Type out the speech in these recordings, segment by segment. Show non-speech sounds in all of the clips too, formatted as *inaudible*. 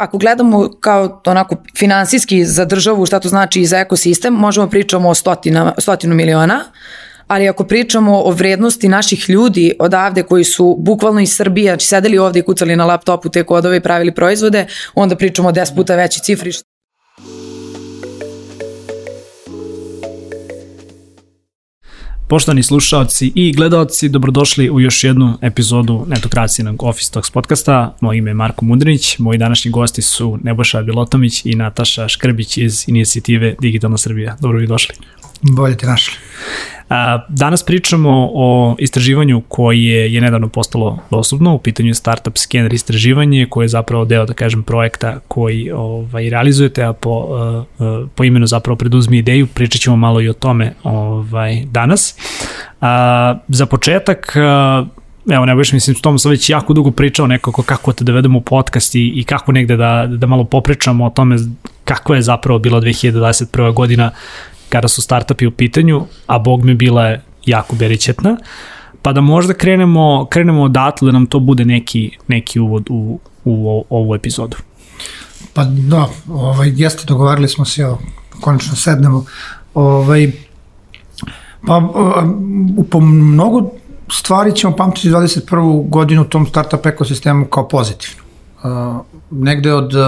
ako gledamo kao onako finansijski za državu šta to znači i za ekosistem, možemo pričamo o stotina, stotinu miliona, ali ako pričamo o vrednosti naših ljudi odavde koji su bukvalno iz Srbije, znači sedeli ovde i kucali na laptopu te kodove i pravili proizvode, onda pričamo o 10 puta veći cifri. Poštovani slušalci i gledalci, dobrodošli u još jednu epizodu Netokracijenog Office Talks podcasta. Moje ime je Marko Mudrinić, moji današnji gosti su Neboša Bilotomić i Nataša Škrbić iz inicijative Digitalna Srbija. Dobro vi došli. Bolje te našli. Danas pričamo o istraživanju koje je nedavno postalo dostupno, u pitanju je Startup Scanner istraživanje koje je zapravo deo, da kažem, projekta koji ovaj, realizujete, a po, po imenu zapravo preduzmi ideju, pričat ćemo malo i o tome ovaj, danas. A, za početak, evo ne baš mislim s tom sam već jako dugo pričao nekako kako te dovedemo u podcast i, i kako negde da, da malo popričamo o tome kako je zapravo bila 2021. godina kada su startupi u pitanju, a bog mi bila je jako beričetna, pa da možda krenemo, krenemo odatle da nam to bude neki, neki uvod u, u ovu epizodu. Pa da, ovaj, jeste, dogovarali smo se, evo, konačno sednemo. Ovaj, pa po mnogo stvari ćemo pamtiti 21. godinu u tom startup ekosistemu kao pozitivno. Uh, negde od uh,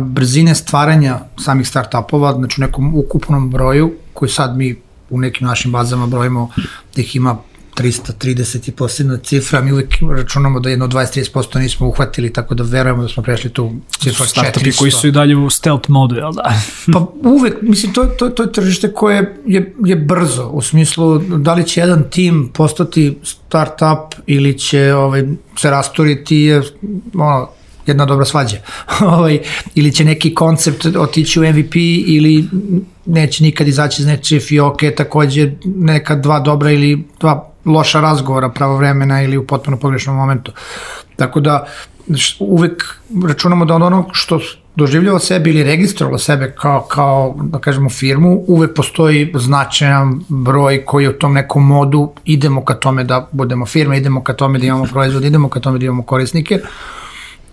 brzine stvaranja samih startupova, znači u nekom ukupnom broju, koji sad mi u nekim našim bazama brojimo da ih ima 330 i posljedna cifra, mi uvek računamo da jedno 20-30% nismo uhvatili, tako da verujemo da smo prešli tu cifru 400. Startupi koji su i dalje u stealth modu, jel da? *laughs* pa uvek, mislim, to, to, to je tržište koje je, je brzo, u smislu da li će jedan tim postati startup ili će ovaj, se rastoriti, je, ono, jedna dobra svađa. *laughs* ovaj, ili će neki koncept otići u MVP ili neće nikad izaći iz nečije fioke, takođe neka dva dobra ili dva loša razgovora pravovremena ili u potpuno pogrešnom momentu. Tako da uvek računamo da ono što doživljava sebe ili registrovalo sebe kao, kao, da kažemo, firmu, uvek postoji značajan broj koji je u tom nekom modu, idemo ka tome da budemo firma, idemo ka tome da imamo proizvod, idemo ka tome da imamo korisnike,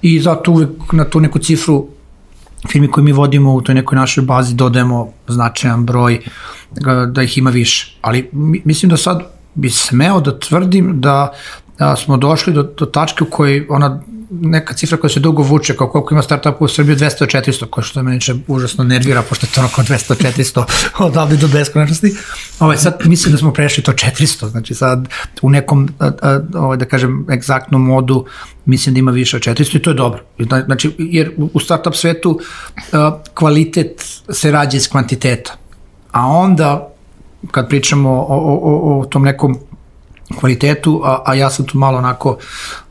i zato uvek na tu neku cifru firmi koje mi vodimo u toj nekoj našoj bazi dodajemo značajan broj da ih ima više. Ali mislim da sad bi smeo da tvrdim da, da smo došli do, do tačke u kojoj ona neka cifra koja se dugo vuče, kao koliko ima startupa u Srbiji, 200-400, koja što me neče užasno nervira, pošto je to onako 200-400 *laughs* odavde do beskonačnosti. Ovaj, sad mislim da smo prešli to 400, znači sad u nekom, ovaj, da kažem, egzaktnom modu mislim da ima više od 400 i to je dobro. Znači, jer u startup svetu kvalitet se rađa iz kvantiteta, a onda kad pričamo o, o, o, o tom nekom kvalitetu, a, a ja sam tu malo onako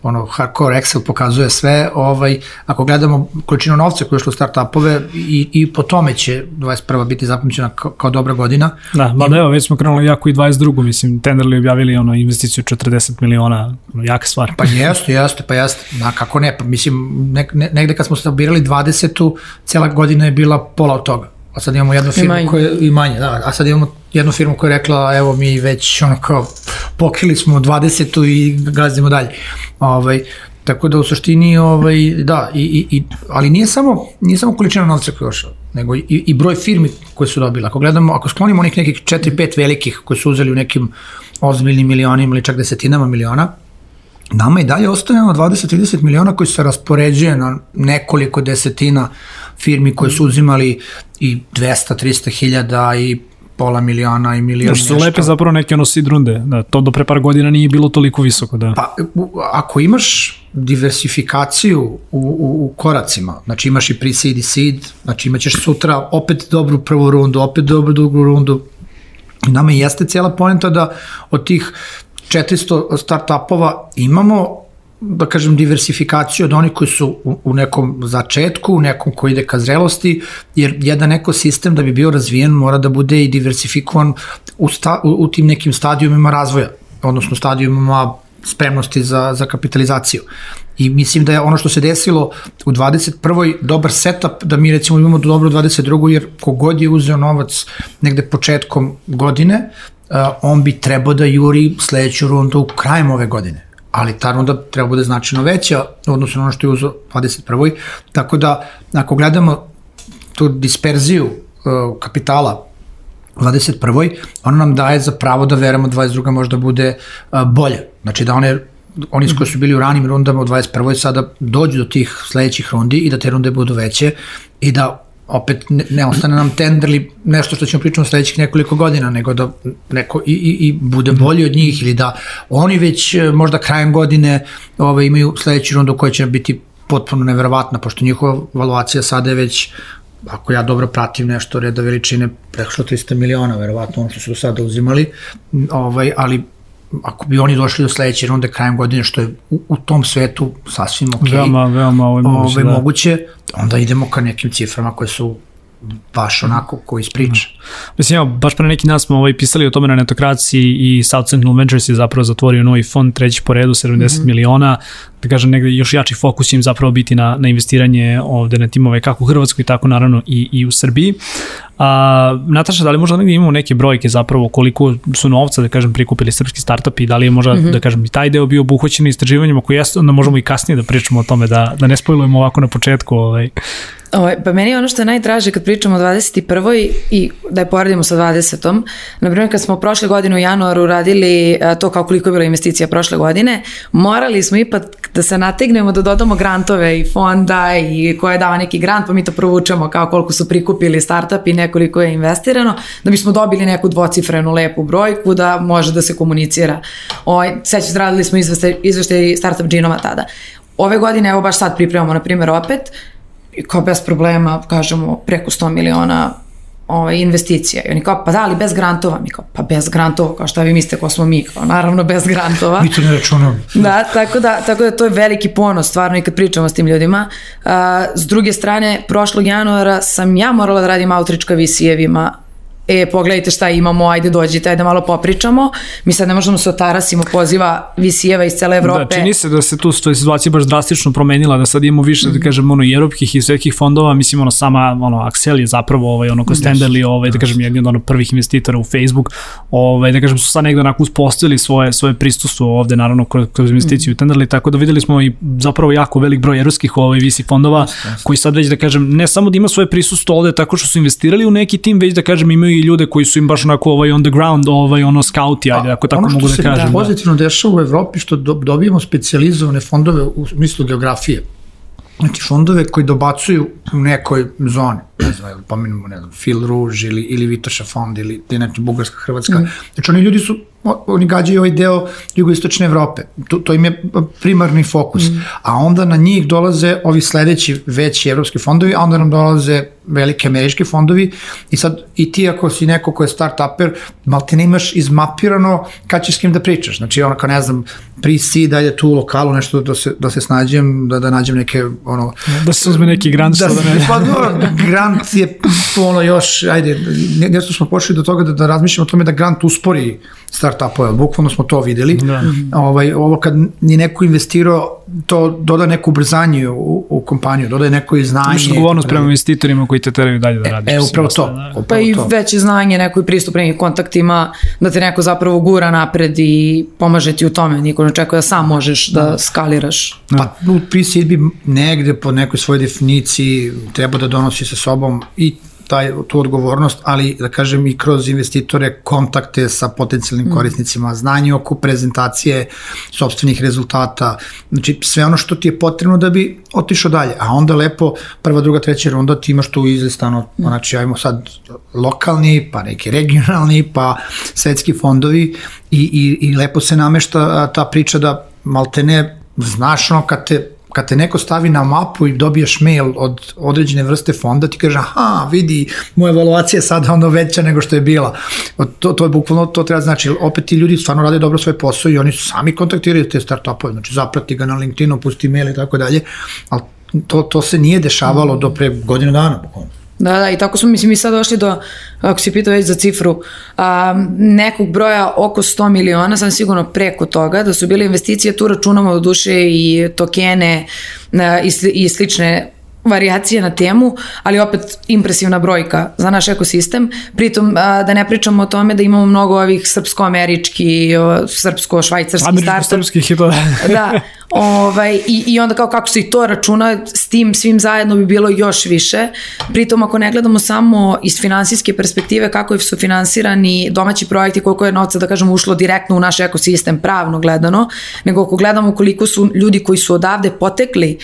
ono hardcore Excel pokazuje sve, ovaj ako gledamo količinu novca koju je išlo u startupove i i po tome će 21. biti zapamćena kao, kao dobra godina. Da, ma da evo već smo krenuli jako i 22. mislim Tenderly objavili ono investiciju 40 miliona, ono, jaka stvar. Pa jeste, jeste, pa jeste. Na kako ne, pa mislim ne, ne, negde kad smo se birali 20. cela godina je bila pola od toga. A sad imamo jednu firmu koja i manje, da, a sad imamo jednu firmu koja je rekla evo mi već ono kao pokrili smo 20 i gazdimo dalje. Ovaj tako da u suštini ovaj da i, i, i ali nije samo nije samo količina novca koja je došla, nego i, i broj firmi koje su dobile. Ako gledamo, ako sklonimo onih nekih 4-5 velikih koji su uzeli u nekim ozbiljnim milionima ili čak desetinama miliona, nama i dalje ostavljamo 20-30 miliona koji se raspoređuje na nekoliko desetina firmi koje su uzimali i 200-300 hiljada i pola miliona i milion nešto. Što su lepe zapravo neke ono seed runde, da, to do pre par godina nije bilo toliko visoko, da. Pa, ako imaš diversifikaciju u, u, u koracima, znači imaš i pre-seed i seed, znači imaćeš sutra opet dobru prvu rundu, opet dobru drugu rundu, nama jeste cijela poenta da od tih 400 startupova imamo da kažem, diversifikaciju od onih koji su u, u nekom začetku, u nekom koji ide ka zrelosti, jer jedan ekosistem da bi bio razvijen mora da bude i diversifikovan u, sta, u, u tim nekim stadijumima razvoja, odnosno stadijumima spremnosti za, za kapitalizaciju. I mislim da je ono što se desilo u 21. dobar setup da mi recimo imamo dobro 22. jer kogod je uzeo novac negde početkom godine, on bi trebao da juri sledeću rundu krajem ove godine ali ta runda treba bude značajno veća odnosno na ono što je uzo 21. Tako da, ako gledamo tu disperziju uh, kapitala 21. ona nam daje za pravo da veramo 22. možda bude uh, bolje. Znači da one oni koji su bili u ranim rundama u 21. sada dođu do tih sledećih rundi i da te runde budu veće i da opet ne, ne ostane nam tenderli nešto što ćemo pričati u sledećih nekoliko godina, nego da neko i, i, i bude bolji od njih ili da oni već e, možda krajem godine ove, imaju sledeću rundu koja će biti potpuno neverovatna, pošto njihova valuacija sada je već ako ja dobro pratim nešto reda veličine preko 300 miliona, verovatno ono što su do sada uzimali, ovaj, ali ako bi oni došli do sledeće runde krajem godine, što je u, u tom svetu sasvim ok, veoma, veoma ovo je moguće, ovaj, da. moguće, onda idemo ka nekim ciframa koje su baš onako ko ispriča. Mislim, evo, baš pre neki nas smo ovaj, pisali o tome na netokraciji i South Central Ventures je zapravo zatvorio novi fond, treći po redu, 70 mm -hmm. miliona, da kažem, negde još jači fokus im zapravo biti na, na investiranje ovde na timove kako u Hrvatskoj, tako naravno i, i u Srbiji. A, Nataša, da li možda negde imamo neke brojke zapravo koliko su novca, da kažem, prikupili srpski startupi, da li je možda, mm -hmm. da kažem, i taj deo bio obuhvaćen istraživanjem, ako jeste, onda možemo i kasnije da pričamo o tome, da, da ne spojlujemo ovako na početku. Ovaj. Ovaj, pa meni je ono što je najdraže kad pričamo o 21. i da je poredimo sa 20. Naprimjer, kad smo prošle godine u januaru radili to kao koliko je bila investicija prošle godine, morali smo ipak da se nategnemo da dodamo grantove i fonda i ko je dao neki grant, pa mi to provučemo kao koliko su prikupili startup i nekoliko je investirano, da bismo dobili neku dvocifrenu lepu brojku da može da se komunicira. Ovaj, sećate, radili smo izveštaj Startup Genoma tada. Ove godine, evo baš sad pripremamo, na primjer, opet, kao bez problema, kažemo, preko 100 miliona ovaj, investicija. I oni kao, pa da, ali bez grantova. Mi kao, pa bez grantova, kao šta vi mislite ko smo mi, kao naravno bez grantova. mi to ne računamo. Da, tako da, tako da to je veliki ponos, stvarno, i kad pričamo s tim ljudima. Uh, s druge strane, prošlog januara sam ja morala da radim outreach ka VC-evima e, pogledajte šta imamo, ajde dođite, ajde malo popričamo. Mi sad ne možemo se otarasimo poziva VC-eva iz cele Evrope. Da, čini se da se tu situacija baš drastično promenila, da sad imamo više, mm -hmm. da mhm. kažem, ono, i evropskih i svetskih fondova, mislim, ono, sama, ono, Axel je zapravo, ovaj, ono, ko Standardly, ovaj, da kažem, jedni od ono, prvih investitora u Facebook, ovaj, da kažem, su sad negde onako uspostavili svoje, svoje pristustvo ovde, naravno, kroz, kroz investiciju mm -hmm. Tenderly, tako da videli smo i zapravo jako velik broj evropskih ovaj, VC fondova, yes, yes. koji sad već, da kažem, ne samo da ima svoje prisustvo ovde tako što su investirali u neki tim, već da kažem, imaju ljude koji su im baš onako ovaj on the ground, ovaj ono scouti, ajde, ako tako mogu da kažem. Ono što se pozitivno dešava u Evropi, što dobijemo specializovane fondove u smislu geografije. Znači, fondove koji dobacuju u nekoj zoni, ne znam, pomenemo, ne znam, Phil Rouge ili, ili Vitoša fond ili te neki Bugarska, Hrvatska. Mm. Znači, oni ljudi su oni gađaju ovaj deo jugoistočne Evrope. To, to im je primarni fokus. Mm. A onda na njih dolaze ovi sledeći veći evropski fondovi, a onda nam dolaze velike američki fondovi i sad i ti ako si neko ko je start-uper, mal te ne imaš izmapirano kad ćeš s kim da pričaš. Znači ono kao ne znam, pri si da je tu u lokalu nešto da se, da se snađem, da, da nađem neke ono... Da se uzme neki grant da, da ne... Pa dobro, grant je ono još, ajde, nešto smo pošli do toga da, da razmišljamo o tome da grant uspori startupove, bukvalno smo to videli. Da. Ovaj, ovo kad ni neko investirao, to doda neku ubrzanje u, u kompaniju, dodaje neko i znanje. Imaš odgovornost prema investitorima koji te teraju dalje da radiš. E, e upravo to. Da. Upravo pa i to. veće znanje, neko i pristup nekim kontaktima, da te neko zapravo gura napred i pomaže ti u tome. Niko ne očekuje da sam možeš da, da skaliraš. Da. Pa u pre bi negde po nekoj svojoj definiciji treba da donosi sa sobom i taj, tu odgovornost, ali da kažem i kroz investitore kontakte sa potencijalnim mm. korisnicima, znanje oko prezentacije sobstvenih rezultata, znači sve ono što ti je potrebno da bi otišao dalje, a onda lepo prva, druga, treća runda ti imaš tu izlistano, mm. znači ajmo sad lokalni, pa neki regionalni, pa svetski fondovi i, i, i lepo se namešta ta priča da maltene znaš ono kad te kad te neko stavi na mapu i dobiješ mail od određene vrste fonda, ti kaže, aha, vidi, moja evaluacija je sada ono veća nego što je bila. To, to je bukvalno, to treba znači, opet ti ljudi stvarno rade dobro svoj posao i oni sami kontaktiraju te startupove, znači zaprati ga na LinkedInu, pusti mail i tako dalje, ali to, to se nije dešavalo do pre godinu dana, bukvalno. Da, da, i tako smo, mislim, mi sad došli do, ako si pitao već za cifru, a, nekog broja oko 100 miliona, sam sigurno preko toga, da su bile investicije, tu računamo do duše i tokene a, i, i slične varijacije na temu, ali opet impresivna brojka za naš ekosistem. Pritom a, da ne pričamo o tome da imamo mnogo ovih srpsko-američki, srpsko-švajcarski Američko-srpskih i *laughs* to. da, ovaj, i, i onda kao kako se i to računa, s tim svim zajedno bi bilo još više. Pritom ako ne gledamo samo iz finansijske perspektive kako su finansirani domaći projekti, koliko je novca, da kažem, ušlo direktno u naš ekosistem, pravno gledano, nego ako gledamo koliko su ljudi koji su odavde potekli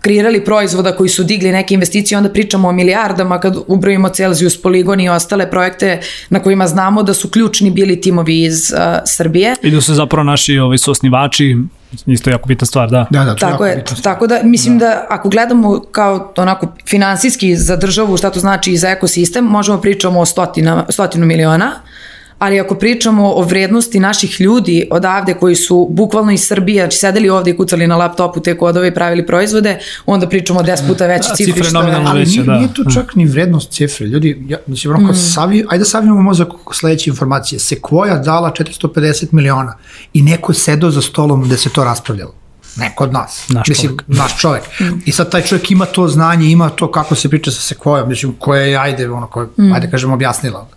kreirali proizvoda koji su digli neke investicije, onda pričamo o milijardama kad ubrojimo Celsius, Poligon i ostale projekte na kojima znamo da su ključni bili timovi iz uh, Srbije. I da su zapravo naši ovaj, sosnivači isto jako bitna stvar, da. Da, da, tako je, tako da mislim da. da ako gledamo kao onako finansijski za državu šta to znači i za ekosistem, možemo pričamo o stotina, stotinu miliona, ali ako pričamo o vrednosti naših ljudi odavde koji su bukvalno iz Srbije, znači sedeli ovde i kucali na laptopu te kodove i pravili proizvode, onda pričamo 10 puta veće da, cifre. Cifre nominalno ali veće, nije, da. nije to čak ni vrednost cifre. Ljudi, ja, mislim, onako, mm. savi, ajde savijemo mozak sledeće informacije. Sequoia dala 450 miliona i neko sedao za stolom gde se to raspravljalo. Neko od nas. Naš mislim, čovjek. naš čovjek. Mm. I sad taj čovjek ima to znanje, ima to kako se priča sa Sequoia, mislim, koja je, ajde, ono, koja, mm. ajde kažem, objasnila,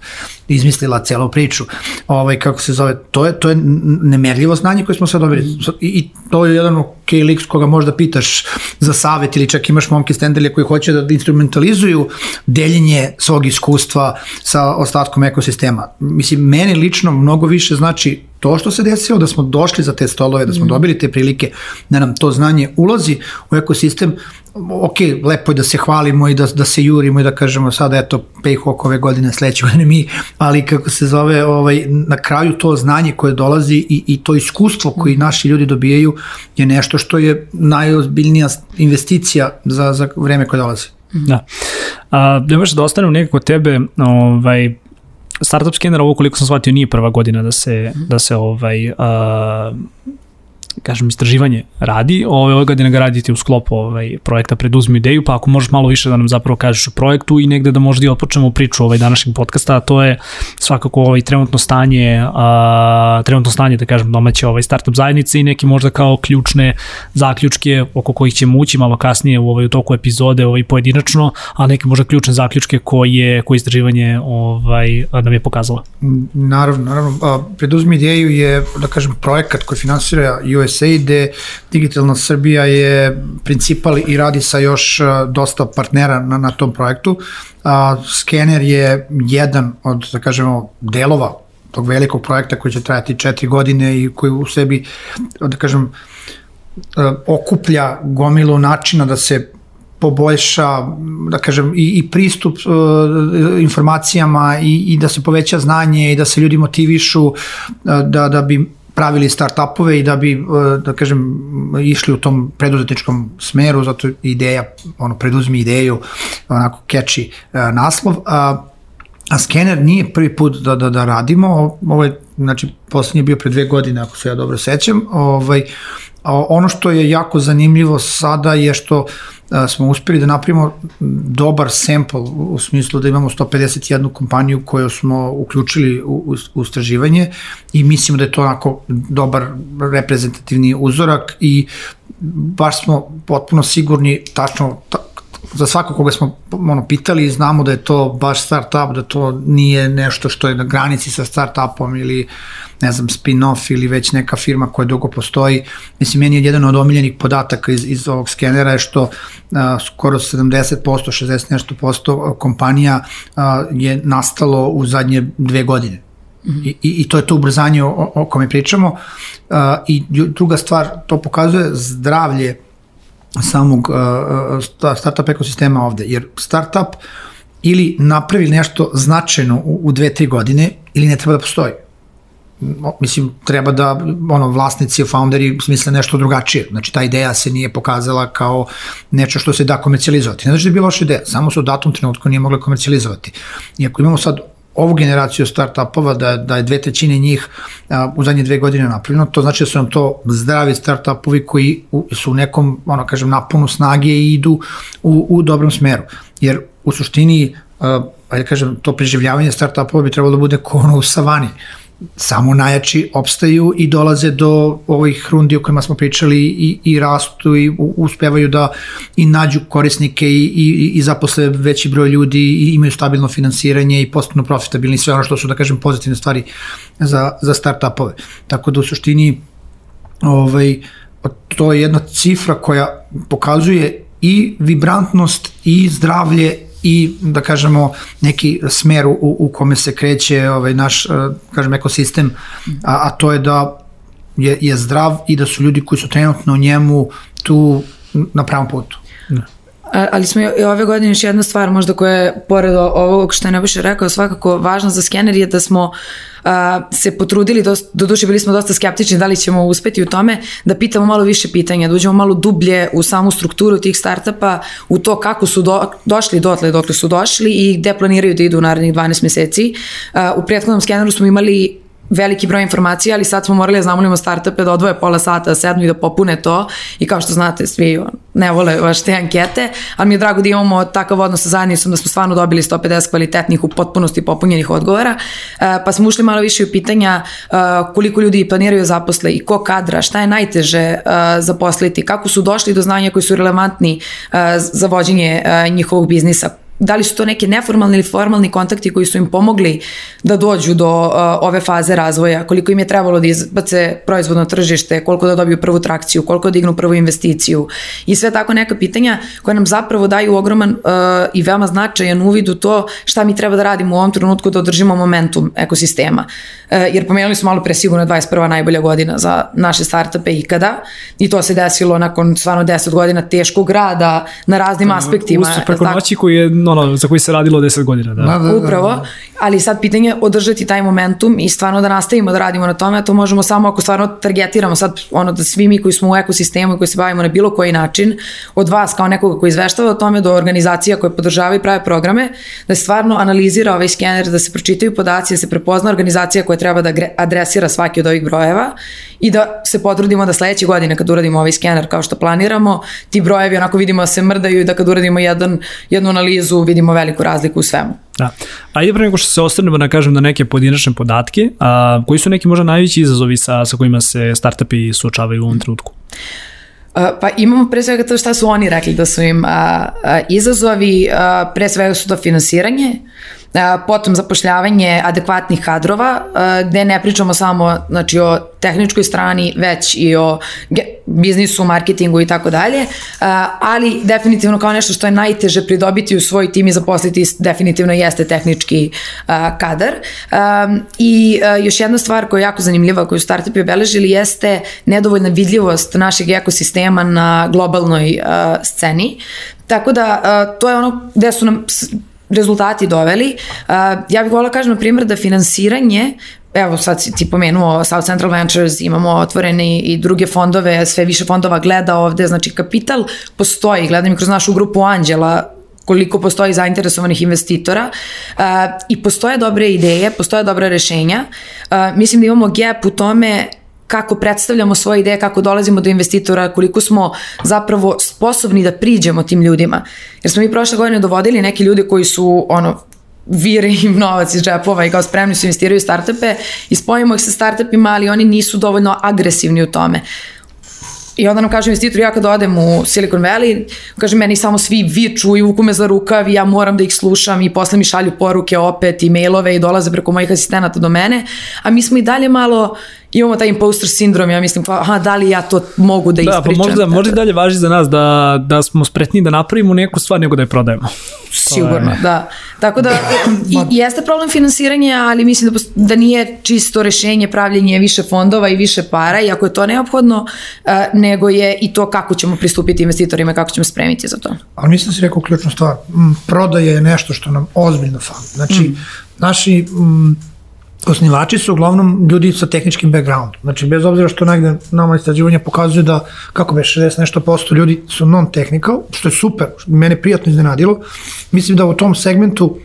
izmislila celu priču. Ovaj, kako se zove, to je, to je nemerljivo znanje koje smo sad dobili. I, I to je jedan ok lik koga možda pitaš za savet ili čak imaš momke stendelje koji hoće da instrumentalizuju deljenje svog iskustva sa ostatkom ekosistema. Mislim, meni lično mnogo više znači to što se desilo, da smo došli za te stolove, da smo dobili te prilike, da nam to znanje ulazi u ekosistem, ok, lepo je da se hvalimo i da, da se jurimo i da kažemo sada eto Payhawk ove godine, sledeće *laughs* godine mi, ali kako se zove, ovaj, na kraju to znanje koje dolazi i, i to iskustvo koji naši ljudi dobijaju je nešto što je najozbiljnija investicija za, za vreme koje dolazi. Da. A, da imaš da ostanem nekako tebe, ovaj, Startup Scanner, ovo koliko sam shvatio, nije prva godina da se, da se ovaj, uh, kažem, istraživanje radi. Ove, ove godine ga radite u sklopu ovaj, projekta Preduzmi ideju, pa ako možeš malo više da nam zapravo kažeš o projektu i negde da možda i otpočnemo priču ovaj današnjeg podcasta, a to je svakako ovaj trenutno stanje, a, trenutno stanje, da kažem, domaće ovaj startup zajednice i neki možda kao ključne zaključke oko kojih ćemo ući malo kasnije u ovaj u toku epizode ovaj pojedinačno, a neke možda ključne zaključke koje koje istraživanje ovaj nam je pokazalo. Naravno, naravno. A, Preduzmi ideju je, da kažem, projekat koji finansira USAID, Digitalna Srbija je principal i radi sa još dosta partnera na, na tom projektu. A, skener je jedan od, da kažemo, delova tog velikog projekta koji će trajati četiri godine i koji u sebi, da kažem, okuplja gomilu načina da se poboljša, da kažem, i, i pristup uh, informacijama i, i da se poveća znanje i da se ljudi motivišu uh, da, da bi pravili startupove i da bi, da kažem, išli u tom preduzetničkom smeru, zato ideja, ono, preduzmi ideju, onako catchy naslov, a, a skener nije prvi put da, da, da radimo, ovaj, znači, poslednji je bio pre dve godine, ako se ja dobro sećam, ovaj, ono što je jako zanimljivo sada je što smo uspeli da napravimo dobar sample u smislu da imamo 151 kompaniju koju smo uključili u, u istraživanje i mislimo da je to onako dobar reprezentativni uzorak i baš smo potpuno sigurni tačno ta, za svako koga smo ono, pitali znamo da je to baš startup, da to nije nešto što je na granici sa startupom ili ne znam, spin-off ili već neka firma koja dugo postoji. Mislim, meni je jedan od omiljenih podataka iz, iz ovog skenera je što a, skoro 70%, 60 nešto posto kompanija a, je nastalo u zadnje dve godine. Mm -hmm. I, i to je to ubrzanje o, o kome pričamo. A, I druga stvar, to pokazuje zdravlje samog uh, startup ekosistema ovde, jer startup ili napravi nešto značajno u, u dve, tri godine ili ne treba da postoji. Mislim, treba da ono, vlasnici, founderi smisle nešto drugačije. Znači, ta ideja se nije pokazala kao nešto što se da komercijalizovati. Ne znači da je bila loša ideja, samo se u datom trenutku nije mogla komercijalizovati. Iako imamo sad ovu generaciju startupova, da, da je dve trećine njih a, u zadnje dve godine napravljeno, to znači da su nam to zdravi startupovi koji u, su u nekom, ono kažem, napunu snage i idu u, u dobrom smeru. Jer u suštini, a, ajde kažem, to preživljavanje startupova bi trebalo da bude kao u savani samo najjači opstaju i dolaze do ovih rundi o kojima smo pričali i, i rastu i uspevaju da i nađu korisnike i, i, i zaposle veći broj ljudi i imaju stabilno finansiranje i postupno profitabilni sve ono što su da kažem pozitivne stvari za, za start-upove. Tako da u suštini ovaj, to je jedna cifra koja pokazuje i vibrantnost i zdravlje i da kažemo neki smer u, u kome se kreće ovaj naš kažem ekosistem a, a to je da je, je zdrav i da su ljudi koji su trenutno u njemu tu na pravom putu. Da ali smo i ove godine još jedna stvar možda koja je pored ovog što je Nebojša rekao svakako važna za skener je da smo a, se potrudili, do, do duše bili smo dosta skeptični da li ćemo uspeti u tome, da pitamo malo više pitanja, da uđemo malo dublje u samu strukturu tih startupa, u to kako su do, došli dotle dokle su došli i gde planiraju da idu u narednih 12 meseci. A, u prethodnom skeneru smo imali veliki broj informacija, ali sad smo morali da zamolimo startupe da odvoje pola sata, da sednu i da popune to. I kao što znate, svi ne vole baš te ankete, ali mi je drago da imamo takav odnos sa zajednicom da smo stvarno dobili 150 kvalitetnih u potpunosti popunjenih odgovora, e, pa smo ušli malo više u pitanja e, koliko ljudi planiraju zaposle i ko kadra, šta je najteže e, zaposliti, kako su došli do znanja koji su relevantni za vođenje njihovog biznisa, da li su to neke neformalni ili formalni kontakti koji su im pomogli da dođu do uh, ove faze razvoja, koliko im je trebalo da izbace proizvodno tržište, koliko da dobiju prvu trakciju, koliko da dignu prvu investiciju i sve tako neka pitanja koje nam zapravo daju ogroman uh, i veoma značajan uvid u to šta mi treba da radimo u ovom trenutku da održimo momentum ekosistema. Uh, jer pomenuli smo malo pre sigurno 21. najbolja godina za naše startupe ikada i to se desilo nakon stvarno 10 godina teškog rada na raznim aspektima. Uspeh preko noći koji je ono, za koji se radilo 10 godina. Da. Da, da, da, Upravo, ali sad pitanje je održati taj momentum i stvarno da nastavimo da radimo na tome, a to možemo samo ako stvarno targetiramo sad ono da svi mi koji smo u ekosistemu i koji se bavimo na bilo koji način, od vas kao nekoga koji izveštava o tome do organizacija koje podržavaju i prave programe, da stvarno analizira ovaj skener, da se pročitaju podaci, da se prepozna organizacija koja treba da adresira svaki od ovih brojeva i da se potrudimo da sledeće godine kad uradimo ovaj skener kao što planiramo, ti brojevi onako vidimo da se mrdaju i da kad uradimo jedan, jednu analizu vidimo veliku razliku u svemu. Da. Ajde pre nego što se osvrnemo da kažem na neke pojedinačne podatke, a, koji su neki možda najveći izazovi sa, sa kojima se startupi suočavaju u ovom trenutku? Pa imamo pre svega to šta su oni rekli da su im a, a, izazovi, a, pre svega su to finansiranje, potom zapošljavanje adekvatnih kadrova, gde ne pričamo samo znači, o tehničkoj strani, već i o biznisu, marketingu i tako dalje, ali definitivno kao nešto što je najteže pridobiti u svoj tim i zaposliti definitivno jeste tehnički kadar. I još jedna stvar koja je jako zanimljiva koju startupi obeležili jeste nedovoljna vidljivost našeg ekosistema na globalnoj sceni. Tako da to je ono gde su nam rezultati doveli. Uh, ja bih volila kažem na primjer da finansiranje evo sad ti pomenuo South Central Ventures, imamo otvorene i druge fondove, sve više fondova gleda ovde, znači kapital postoji, gledam i kroz našu grupu Anđela, koliko postoji zainteresovanih investitora uh, i postoje dobre ideje, postoje dobre rešenja. Uh, mislim da imamo gap u tome kako predstavljamo svoje ideje, kako dolazimo do investitora, koliko smo zapravo sposobni da priđemo tim ljudima. Jer smo mi prošle godine dovodili neki ljudi koji su ono, vire im novac iz džepova i kao spremni su investiraju startupe i spojimo ih sa startupima, ali oni nisu dovoljno agresivni u tome. I onda nam kaže investitor, ja kad odem u Silicon Valley, kaže meni samo svi viču i vuku me za rukav i ja moram da ih slušam i posle mi šalju poruke opet i mailove i dolaze preko mojih asistenata do mene, a mi smo i dalje malo imamo taj imposter sindrom, ja mislim, pa, aha, da li ja to mogu da ispričam? Da, pa možda, možda i dalje važi za nas da, da smo spretni da napravimo neku stvar nego da je prodajemo. Sigurno, je... da. Tako da, i, jeste problem finansiranja, ali mislim da, da nije čisto rešenje pravljenje više fondova i više para, iako je to neophodno, uh, nego je i to kako ćemo pristupiti investitorima, kako ćemo spremiti za to. Ali mislim da si rekao ključnu stvar, prodaje je nešto što nam ozbiljno fali. Znači, mm. naši m, osnivači su uglavnom ljudi sa tehničkim backgroundom. Znači, bez obzira što negde nama istraživanja pokazuju da, kako be, 60 nešto posto ljudi su non-technical, što je super, što mene prijatno iznenadilo. Mislim da u tom segmentu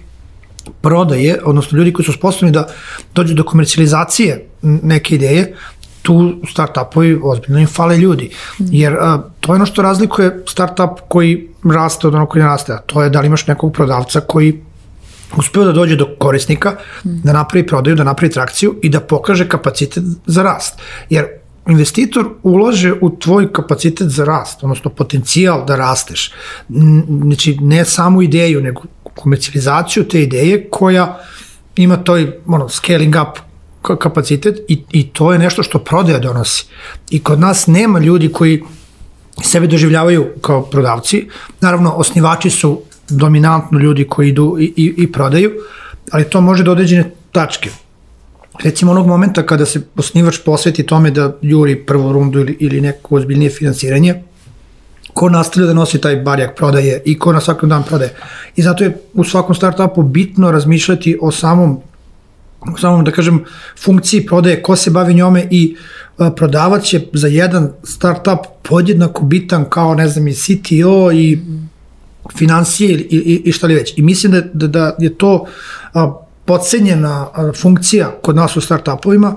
prodaje, odnosno ljudi koji su sposobni da dođu do komercijalizacije neke ideje, tu startupovi ozbiljno im fale ljudi. Jer a, to je ono što razlikuje startup koji raste od onog koji ne raste, a to je da li imaš nekog prodavca koji uspeo da dođe do korisnika, da napravi prodaju, da napravi trakciju i da pokaže kapacitet za rast. Jer investitor ulaže u tvoj kapacitet za rast, odnosno potencijal da rasteš. Znači, ne samo ideju, nego komercijalizaciju te ideje koja ima toj ono, scaling up ka- kapacitet i, i to je nešto što prodaja donosi. I kod nas nema ljudi koji sebe doživljavaju kao prodavci. Naravno, osnivači su dominantno ljudi koji idu i, i, i prodaju, ali to može do određene tačke. Recimo onog momenta kada se osnivač posveti tome da juri prvu rundu ili, ili neko ozbiljnije finansiranje, ko nastavlja da nosi taj barjak prodaje i ko na svakom dan prodaje. I zato je u svakom startupu bitno razmišljati o samom o samom, da kažem, funkciji prodaje, ko se bavi njome i a, prodavac je za jedan startup podjednako bitan kao, ne znam, i CTO i financije i, i, i šta li već. I mislim da, da, da je to a, podcenjena a, funkcija kod nas u startupovima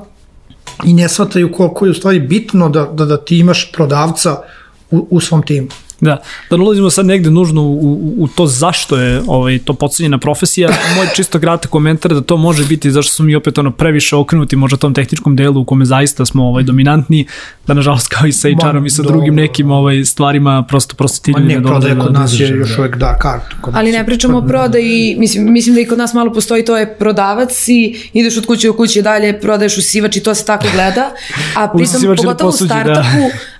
i ne shvataju koliko je u stvari bitno da, da, da ti imaš prodavca u, u svom timu. Da, da ne ulazimo sad negde nužno u, u, u to zašto je ovaj, to podcenjena profesija. Moj čisto kratak komentar da to može biti zašto smo mi opet ono previše okrenuti možda tom tehničkom delu u kome zaista smo ovaj, dominantni, da nažalost kao i sa HR-om i sa drugim nekim ovaj, stvarima prosto, prosto ti ljudi ne, dolaze do- kod do nas je još da. uvek dark art. Kod Ali ne pričamo o prodaji, mislim, mislim da i kod nas malo postoji, to je prodavac i ideš od kuće u kuće dalje, prodaješ usivač i to se tako gleda, a *laughs* pritom pogotovo u posuđe, da.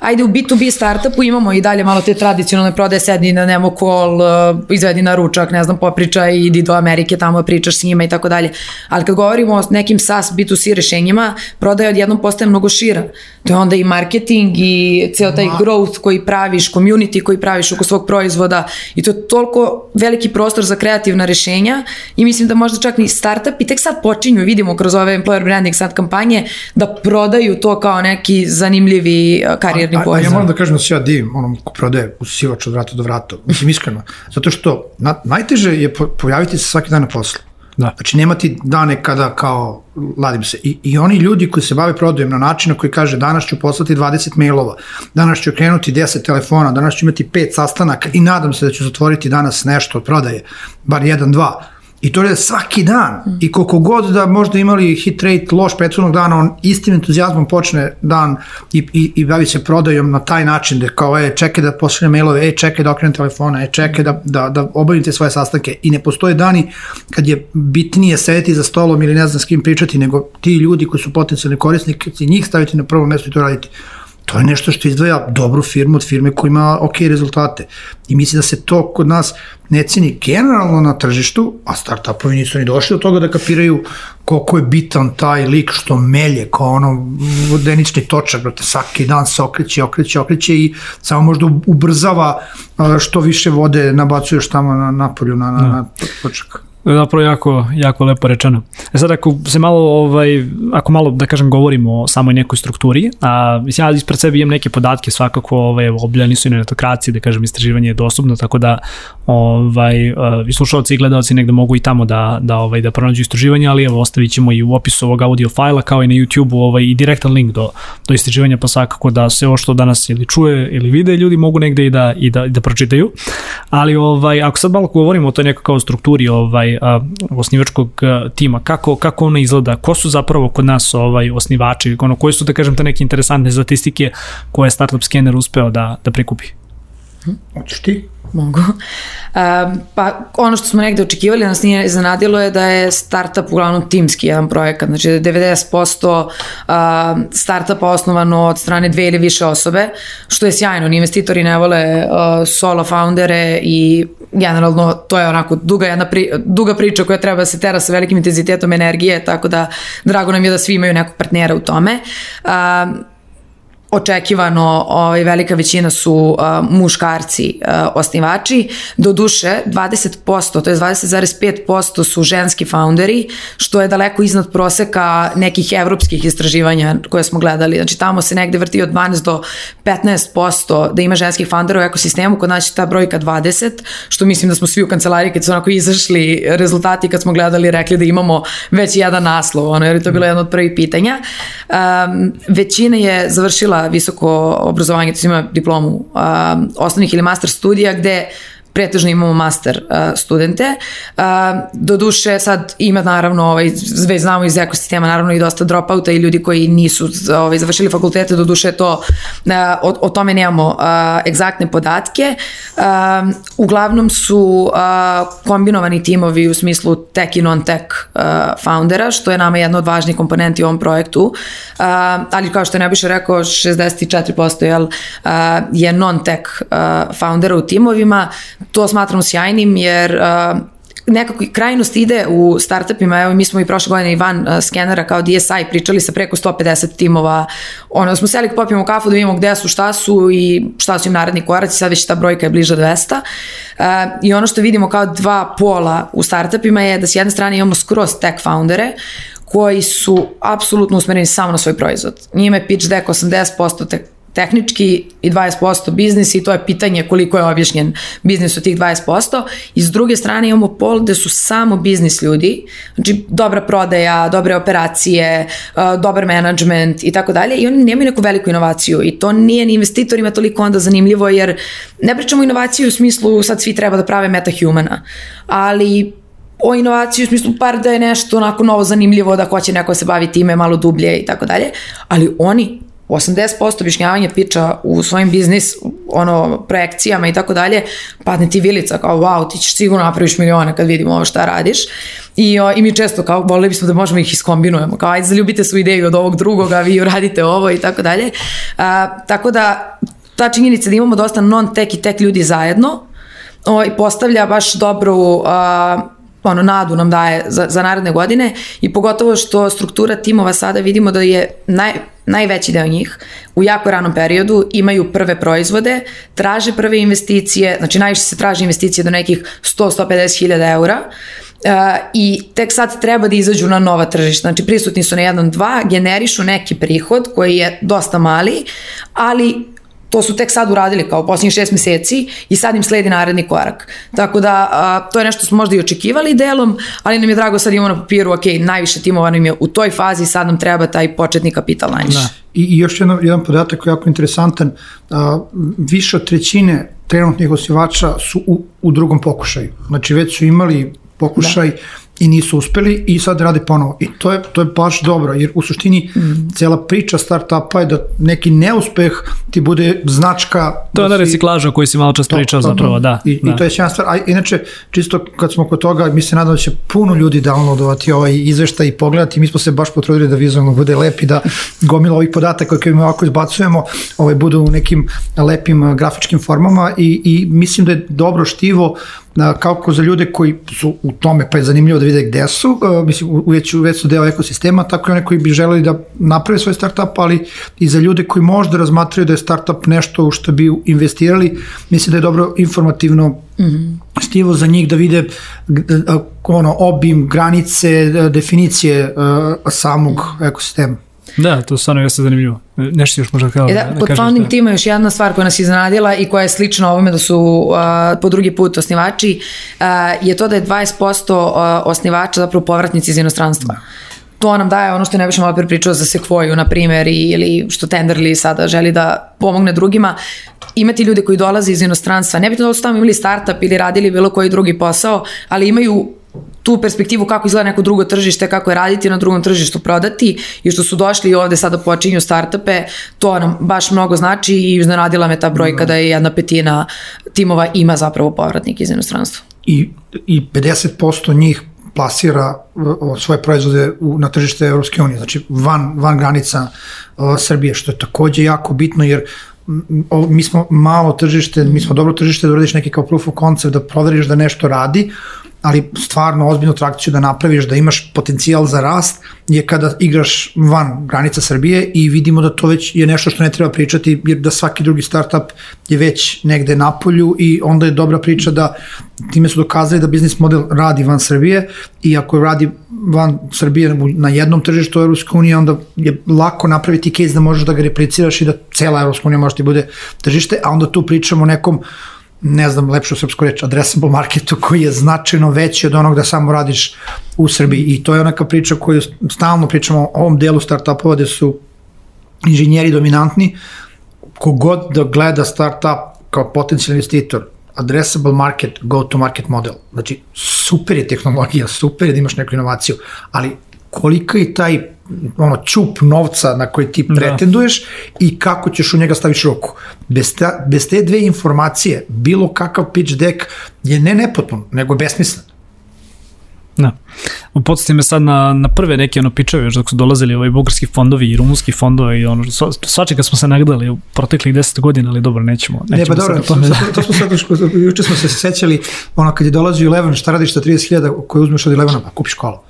Ajde u B2B startupu imamo i dalje malo te tradicionalne prodaje, sedni na nemo call, uh, izvedi na ručak, ne znam, popričaj, idi do Amerike, tamo pričaš s njima i tako dalje. Ali kad govorimo o nekim SaaS B2C rešenjima, prodaja odjednom postaje mnogo šira. To je onda i marketing i ceo taj growth koji praviš, community koji praviš oko svog proizvoda i to je toliko veliki prostor za kreativna rešenja i mislim da možda čak ni startup i tek sad počinju, vidimo kroz ove employer branding sad kampanje, da prodaju to kao neki zanimljivi uh, a poziv. ja moram da kažem da se ja divim onom ko prodaje usisivač od vrata do vrata. Mislim, iskreno. Zato što na, najteže je po, pojaviti se svaki dan na poslu. Da. Znači, nema ti dane kada kao ladim se. I, I oni ljudi koji se bave prodajem na način na koji kaže danas ću poslati 20 mailova, danas ću krenuti 10 telefona, danas ću imati 5 sastanaka i nadam se da ću zatvoriti danas nešto od prodaje, bar jedan, dva. I to je svaki dan. I koliko god da možda imali hit rate loš prethodnog dana, on istim entuzijazmom počne dan i, i, i bavi se prodajom na taj način da kao, e, čekaj da pošalje mailove, e, čekaj da okrenem telefona, e, čekaj da, da, da obavite svoje sastanke. I ne postoje dani kad je bitnije sedeti za stolom ili ne znam s kim pričati, nego ti ljudi koji su potencijalni korisnici, njih staviti na prvo mesto i to raditi. To je nešto što izdvaja dobru firmu od firme koja ima ok rezultate. I mislim da se to kod nas ne ceni generalno na tržištu, a startupovi nisu ni došli do toga da kapiraju koliko je bitan taj lik što melje kao ono vodenični točak, brate, svaki dan se okreće, okreće, okreće i samo možda ubrzava što više vode nabacuješ tamo na napolju na, na, na točak. Zapravo jako, jako lepo rečeno. E sad ako se malo, ovaj, ako malo da kažem govorimo o samoj nekoj strukturi, a ja ispred sebe imam neke podatke svakako, ovaj, objavljeni su i na netokraciji, da kažem istraživanje je dostupno, tako da ovaj, uh, i slušalci i gledalci negde mogu i tamo da, da, ovaj, da pronađu istraživanje, ali evo ostavit ćemo i u opisu ovog audio fajla kao i na YouTube-u ovaj, i direktan link do, do istraživanja, pa svakako da sve ovo što danas ili čuje ili vide ljudi mogu negde i da, i da, i da pročitaju. Ali ovaj, ako sad malo govorimo o toj nekoj kao strukturi ovaj, a, osnivačkog tima, kako, kako ona izgleda, ko su zapravo kod nas ovaj, osnivači, ono, koji su da kažem te neke interesantne statistike koje je Startup Scanner uspeo da, da prikupi? Hoćeš ti? Mogu. Um, pa ono što smo negde očekivali, nas nije iznenadilo je da je startup uglavnom timski jedan projekat, znači da je 90% uh, startupa osnovano od strane dve ili više osobe, što je sjajno, ni investitori ne vole uh, solo foundere i generalno to je onako duga, jedna pri, duga priča koja treba da se tera sa velikim intenzitetom energije, tako da drago nam je da svi imaju nekog partnera u tome. Um, očekivano ovaj, velika većina su uh, muškarci uh, osnivači, do duše 20%, to je 20,5% su ženski founderi, što je daleko iznad proseka nekih evropskih istraživanja koje smo gledali, znači tamo se negde vrti od 12 do 15% da ima ženskih foundera u ekosistemu, kod nas je ta brojka 20, što mislim da smo svi u kancelariji kad su onako izašli rezultati kad smo gledali rekli da imamo već jedan naslov, ono, jer je to bilo jedno od prvih pitanja. Um, većina je završila visoko obrazovanje, to ima diplomu osnovnih ili master studija gde pretežno imamo master uh, studente. Uh, do duše sad ima naravno, ovaj, već znamo iz ekosistema, naravno i dosta dropouta i ljudi koji nisu ovaj, završili fakultete, do duše to, uh, o, o tome nemamo uh, egzaktne podatke. Uh, uglavnom su uh, kombinovani timovi u smislu tech i non-tech uh, foundera, što je nama jedna od važnijih komponenti u ovom projektu, uh, ali kao što je Nebojša rekao, 64% jel, uh, je non-tech uh, foundera u timovima, to smatram sjajnim jer uh, nekako krajnost ide u startupima, evo mi smo i prošle godine i van uh, skenera kao DSI pričali sa preko 150 timova, ono smo seli popijemo kafu da vidimo gde su, šta su i šta su im naredni koraci, sad već ta brojka je bliža 200 uh, i ono što vidimo kao dva pola u startupima je da s jedne strane imamo skroz tech foundere koji su apsolutno usmereni samo na svoj proizvod. Njime je pitch deck 80% te tehnički i 20% biznis i to je pitanje koliko je objašnjen biznis od tih 20%. I s druge strane imamo pol gde su samo biznis ljudi, znači dobra prodaja, dobre operacije, dobar management i tako dalje i oni nemaju neku veliku inovaciju i to nije ni investitorima toliko onda zanimljivo jer ne pričamo inovaciju u smislu sad svi treba da prave metahumana, ali o inovaciji u smislu par da je nešto onako novo zanimljivo, da hoće neko se bavi time malo dublje i tako dalje, ali oni 80% objašnjavanja piča u svojim biznis ono, projekcijama i tako dalje, padne ti vilica kao wow, ti ćeš sigurno napraviš milione kad vidimo ovo šta radiš. I, o, I mi često kao volili bismo da možemo ih iskombinujemo, kao ajde zaljubite su ideju od ovog drugog, a vi uradite ovo i tako dalje. A, tako da ta činjenica da imamo dosta non-tech i tech ljudi zajedno o, i postavlja baš dobru a, ono, nadu nam daje za, za naredne godine i pogotovo što struktura timova sada vidimo da je naj, najveći deo njih u jako ranom periodu imaju prve proizvode, traže prve investicije, znači najviše se traže investicije do nekih 100-150 hiljada eura, Uh, i tek sad treba da izađu na nova tržišta. Znači prisutni su na jedan, dva, generišu neki prihod koji je dosta mali, ali to su tek sad uradili kao posljednjih šest meseci i sad im sledi naredni korak. Tako da a, to je nešto smo možda i očekivali delom, ali nam je drago sad imamo na papiru, ok, najviše timova nam je u toj fazi, sad nam treba taj početni kapital najviše. Da. I, I još jedan, jedan podatak koji je jako interesantan, a, više od trećine trenutnih osnivača su u, u drugom pokušaju. Znači već su imali pokušaj da i nisu uspeli i sad rade ponovo. I to je, to je baš dobro, jer u suštini mm. cela priča startupa je da neki neuspeh ti bude značka... To je da ona reciklaža koju si malo čas pričao zapravo, da. I, da. I to je sjajna stvar. A inače, čisto kad smo kod toga, mi se nadamo da će puno ljudi downloadovati ovaj izveštaj i pogledati. Mi smo se baš potrudili da vizualno bude lep i da gomila ovih podataka koje mi ovako izbacujemo ovaj, budu u nekim lepim grafičkim formama i, i mislim da je dobro štivo kako za ljude koji su u tome, pa je zanimljivo da vide gde su, mislim, već, već su deo ekosistema, tako i one koji bi želeli da naprave svoj startup, ali i za ljude koji možda razmatraju da je startup nešto u što bi investirali, mislim da je dobro informativno mm -hmm. stivo za njih da vide ono, obim, granice, definicije samog ekosistema. Da, to stvarno jeste zanimljivo. Nešto još možda kao e da, da, Kod founding da. tima još jedna stvar koja nas iznenadila i koja je slična ovome da su uh, po drugi put osnivači, uh, je to da je 20% uh, osnivača zapravo povratnici iz inostranstva. To nam daje ono što ne bišemo opet pričao za Sequoia, na primjer, ili što Tenderly sada želi da pomogne drugima. Imati ljude koji dolaze iz inostranstva, nebitno da su tamo imali startup ili radili bilo koji drugi posao, ali imaju tu perspektivu kako izgleda neko drugo tržište, kako je raditi na drugom tržištu, prodati i što su došli i ovde sada počinju startupe, to nam baš mnogo znači i iznenadila me ta brojka da je jedna petina timova ima zapravo povratnik iz inostranstva. I, i 50% njih plasira svoje proizvode u, na tržište Evropske unije, znači van, van granica Srbije, što je takođe jako bitno jer o, mi smo malo tržište, mi smo dobro tržište da uradiš neki kao proof of concept, da proveriš da nešto radi, ali stvarno ozbiljnu trakciju da napraviš, da imaš potencijal za rast, je kada igraš van granica Srbije i vidimo da to već je nešto što ne treba pričati, jer da svaki drugi startup je već negde na polju i onda je dobra priča da time su dokazali da biznis model radi van Srbije i ako radi van Srbije na jednom tržištu Evropske unije, onda je lako napraviti case da možeš da ga repliciraš i da cela Evropska unija može ti bude tržište, a onda tu pričamo o nekom ne znam lepšu srpsku reč, addressable marketu koji je značajno veći od onog da samo radiš u Srbiji i to je neka priča koju stalno pričamo o ovom delu startupova gde su inženjeri dominantni, kogod da gleda startup kao potencijalni investitor, addressable market, go to market model. Znači, super je tehnologija, super je da imaš neku inovaciju, ali koliko je taj ono čup novca na koji ti da. pretenduješ da. i kako ćeš u njega staviš ruku. Bez, ta, bez te dve informacije, bilo kakav pitch deck je ne nepotpun, nego besmislen. Da. Podsjeti me sad na, na prve neke ono pičeve još dok su dolazili ovaj bugarski fondovi i rumunski fondovi i ono, svačega smo se nagledali u proteklih 10 godina, ali dobro, nećemo. nećemo ne, pa dobro, to, to, to smo sad, juče smo se sećali, ono kad je dolazio Eleven, šta radiš sa 30.000 koje uzmeš od Elevena, pa kupiš kola.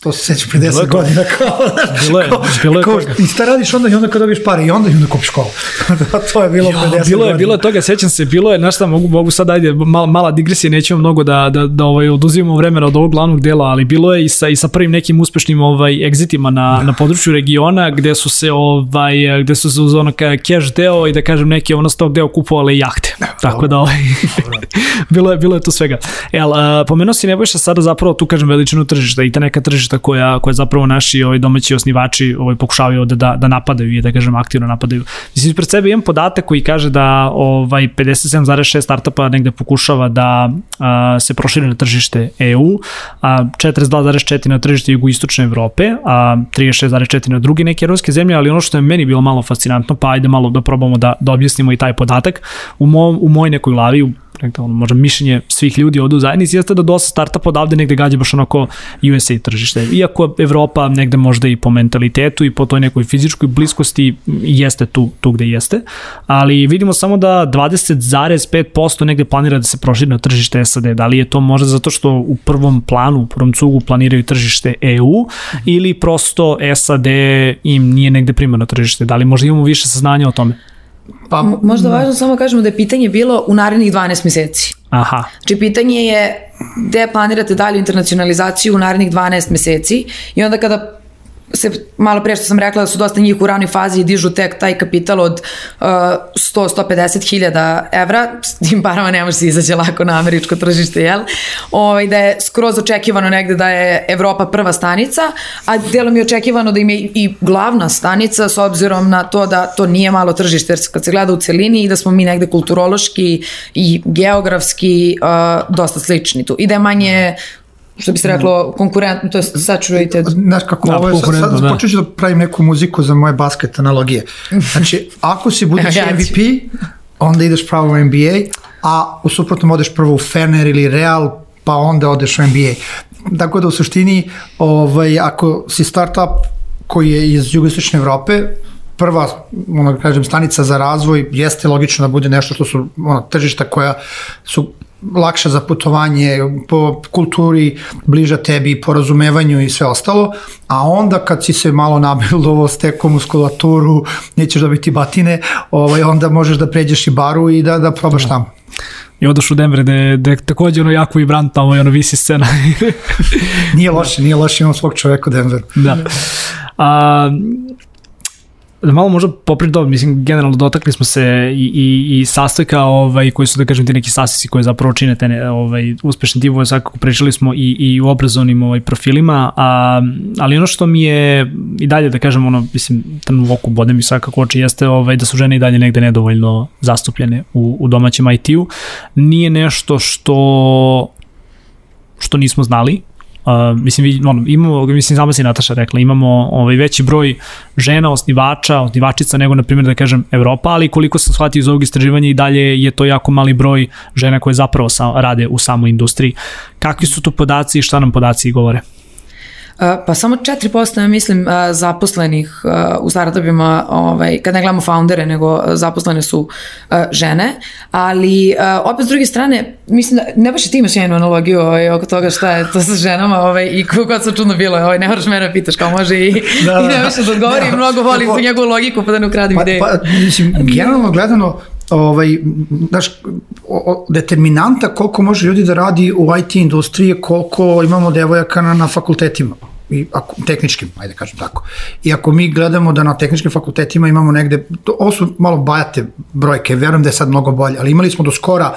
To se seća 50 godina kao, bilo je, kao, bilo je kao, I šta radiš onda i onda kada dobiješ pare i onda i onda kupiš školu. *laughs* to je bilo jo, 50 bilo je, Bilo je toga, sećam se, bilo je, znaš šta, mogu, mogu sad, ajde, mala, mala digresija, nećemo mnogo da, da, da ovaj, oduzimamo vremena od ovog glavnog dela, ali bilo je i sa, i sa prvim nekim uspešnim ovaj, exitima na, da. na području regiona, gde su se, ovaj, gde su se uz ono cash deo i da kažem neki ono tog deo kupovali jahte. Da, Tako da, ovaj, *laughs* bilo, je, bilo je to svega. Ali, pomenuo si Nebojša sada zapravo tu kažem veličinu tržišta i ta neka tržišta koja, koja zapravo naši ovaj, domaći osnivači ovaj, pokušavaju da, da, da napadaju i da kažem aktivno napadaju. Mislim, pred sebe imam podatak koji kaže da ovaj, 57,6 startupa negde pokušava da a, se proširi na tržište EU, a 42,4 na tržište jugoistočne Evrope, a 36,4 na druge neke evropske zemlje, ali ono što je meni bilo malo fascinantno, pa ajde malo da probamo da, da objasnimo i taj podatak, u, mom, u mojoj nekoj glavi, u negde, ono, možda mišljenje svih ljudi ovde u zajednici jeste da dosta startupa odavde negde gađa baš onako USA tržište. Iako Evropa negde možda i po mentalitetu i po toj nekoj fizičkoj bliskosti jeste tu, tu gde jeste, ali vidimo samo da 20,5% negde planira da se proširi na tržište SAD. Da li je to možda zato što u prvom planu, u prvom cugu planiraju tržište EU ili prosto SAD im nije negde primarno tržište? Da li možda imamo više saznanja o tome? Pa, možda da. važno samo kažemo da je pitanje bilo u narednih 12 meseci. Aha. Znači pitanje je gde planirate dalju internacionalizaciju u narednih 12 meseci i onda kada se malo pre što sam rekla da su dosta njih u ranoj fazi i dižu tek taj kapital od uh, 100-150 hiljada evra, s tim parama ne može se izaći lako na američko tržište, jel? Ovaj, da je skroz očekivano negde da je Evropa prva stanica, a delom je očekivano da im je i glavna stanica s obzirom na to da to nije malo tržište, jer kad se gleda u celini i da smo mi negde kulturološki i geografski uh, dosta slični tu. I da je manje što bi se reklo, konkurentno, to je saturated. Znaš kako, da, ovo je, sad, sad da. počet ću da pravim neku muziku za moje basket analogije. Znači, ako si budeš *laughs* MVP, onda ideš pravo u NBA, a u suprotnom odeš prvo u Fener ili Real, pa onda odeš u NBA. Tako da u suštini, ovaj, ako si startup koji je iz jugoistočne Evrope, prva, ono, kažem, stanica za razvoj jeste logično da bude nešto što su ono, tržišta koja su lakše za putovanje, po kulturi bliža tebi, po razumevanju i sve ostalo, a onda kad si se malo nabildovo steko muskulaturu, nećeš dobiti batine, ovaj, onda možeš da pređeš i baru i da, da probaš da. tamo. I odoš u Denver gde, gde takođe ono jako vibrantno, ovo je ono visi scena. *laughs* nije loše, nije loše, imamo svog čoveka u Denveru. Da. A, da malo možda poprič dobro, mislim, generalno dotakli smo se i, i, i sastojka ovaj, koji su, da kažem, ti neki sastojci koji zapravo čine te ovaj, uspešne divove, svakako pričali smo i, i u obrazovnim ovaj, profilima, a, ali ono što mi je i dalje, da kažem, ono, mislim, ten u oku bode mi svakako oči jeste ovaj, da su žene i dalje negde nedovoljno zastupljene u, u domaćem IT-u. Nije nešto što što nismo znali, Uh, mislim, vi, ono, imamo, mislim, sama si Nataša rekla, imamo ovaj, veći broj žena, osnivača, osnivačica nego, na primjer, da kažem, Evropa, ali koliko sam shvatio iz ovog istraživanja i dalje je to jako mali broj žena koje zapravo sa, rade u samoj industriji. Kakvi su to podaci i šta nam podaci govore? Pa samo 4% ja mislim zaposlenih u startupima, ovaj, kad ne gledamo foundere, nego zaposlene su žene, ali opet s druge strane, mislim da ne baš i ti imaš jednu analogiju ovaj, oko toga šta je to sa ženama ovaj, i kako sam čudno bilo, ovaj, ne moraš mene da pitaš kao može i, da, *laughs* da, i ne više da odgovori, da, mnogo volim tu njegovu logiku pa da ne ukradim pa, ideju. Pa, mislim, *laughs* generalno gledano, ovaj, znaš, determinanta koliko može ljudi da radi u IT industriji, koliko imamo devojaka na, na fakultetima i ako, tehničkim, ajde kažem tako. I ako mi gledamo da na tehničkim fakultetima imamo negde, to, ovo su malo bajate brojke, verujem da je sad mnogo bolje, ali imali smo do skora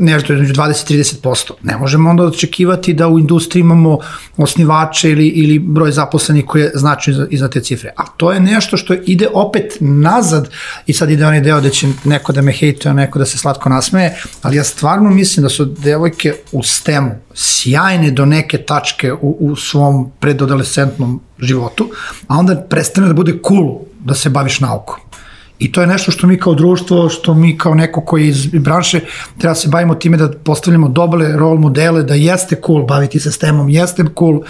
nešto između 20 i 30%. Ne možemo onda očekivati da u industriji imamo osnivače ili, ili broj zaposlenih koji je značajno iza, te cifre. A to je nešto što ide opet nazad i sad ide onaj deo da će neko da me hejtuje, neko da se slatko nasmeje, ali ja stvarno mislim da su devojke u STEM-u sjajne do neke tačke u, u svom predadolescentnom životu, a onda prestane da bude cool da se baviš naukom. I to je nešto što mi kao društvo, što mi kao neko koji iz branše treba se bavimo time da postavljamo dobre rol modele, da jeste cool baviti se STEM-om, jeste cool